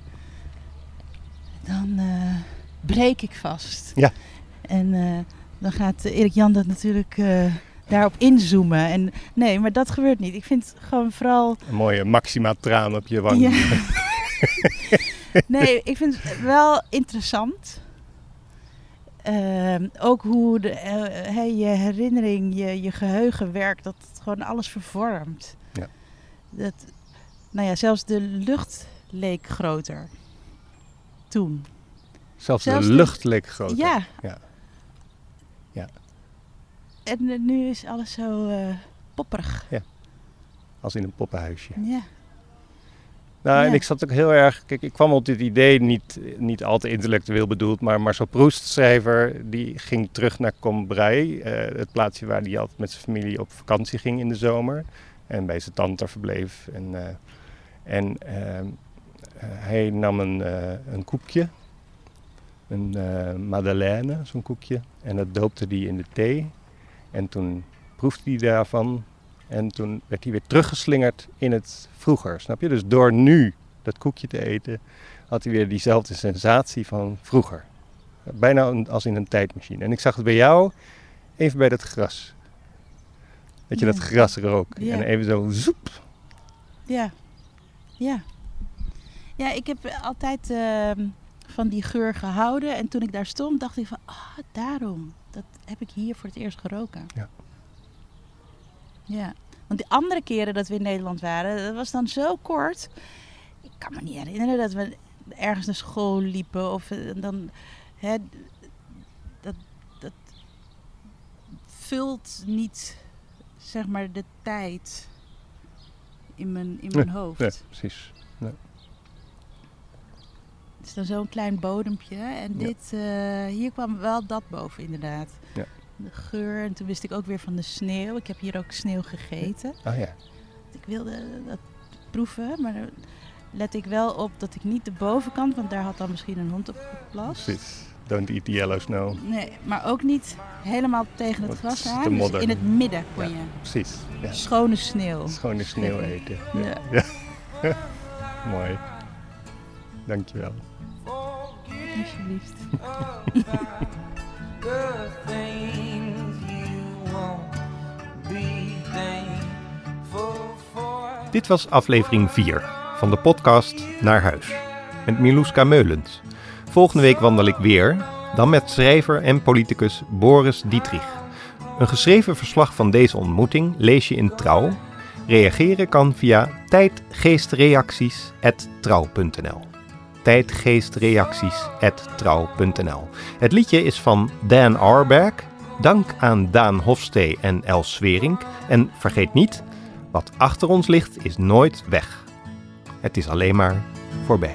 dan eh, breek ik vast. Ja. En eh, dan gaat Erik Jan dat natuurlijk eh, daarop inzoomen. En nee, maar dat gebeurt niet. Ik vind gewoon vooral. Een mooie maxima traan op je wang. Ja. [laughs] nee, ik vind het wel interessant. Ehm, ook hoe de, je herinnering, je, je geheugen werkt, dat het gewoon alles vervormt. Ja. Dat, nou ja, zelfs de lucht leek groter. Toen. Zelfs, Zelfs de de- lucht leek groter. Ja. Ja. Ja. En eh, nu is alles zo eh, popperig. Als in een poppenhuisje. Ja. Nou, en Ja. ik zat ook heel erg. Kijk, ik kwam op dit idee niet, niet al te intellectueel bedoeld, maar Marcel Proust, schrijver, die ging terug naar Combray, eh, het plaatsje waar hij altijd met zijn familie op vakantie ging in de zomer. En bij zijn tante verbleef. En, eh, en ehm, eh, hij nam een, eh, een koekje, een eh, madeleine, zo'n koekje, en dat doopte hij in de thee. En toen proefde hij daarvan en toen werd hij weer teruggeslingerd in het vroeger, snap je? Dus door nu dat koekje te eten, had hij weer diezelfde sensatie van vroeger. Bijna als in een tijdmachine. En ik zag het bij jou even bij dat gras. Dat je Ja. dat gras rook. Ja. En even zo zoep. Ja. Ja. Ja, ik heb altijd ehm, van die geur gehouden. En toen ik daar stond, dacht ik van, ah, daarom. Dat heb ik hier voor het eerst geroken. Ja. Ja. Want de andere keren dat we in Nederland waren, dat was dan zo kort. Ik kan me niet herinneren dat we ergens naar school liepen. Of eh, dan, hè, dat, dat vult niet, zeg maar, de tijd in mijn, in mijn hoofd. Ja, precies. Het is dan zo'n klein bodempje. En dit, eh, hier kwam wel dat boven inderdaad. Ja. De geur. En toen wist ik ook weer van de sneeuw. Ik heb hier ook sneeuw gegeten. Oh ja. Ik wilde dat proeven, maar let ik wel op dat ik niet de bovenkant, want daar had dan misschien een hond op geplast. Precies. Don't eat the yellow snow. Nee, maar ook niet helemaal tegen het gras aan. Dus in het midden kon Ja. je Precies. Ja. schone sneeuw. Schone sneeuw eten. Ja. Ja. Ja. [laughs] Mooi. Dankjewel. Alsjeblieft. [laughs] Dit was aflevering 4 van de podcast Naar Huis. Met Milouska Meulens. Volgende week wandel ik weer, dan met schrijver en politicus Boris Dietrich. Een geschreven verslag van deze ontmoeting lees je in Trouw. Reageren kan via tijdgeestreacties.trouw.nl tijdgeestreacties.trouw.nl Het liedje is van Dan Arberg. Dank aan Daan Hofstee en Els Swerink. En vergeet niet, wat achter ons ligt is nooit weg. Het is alleen maar voorbij.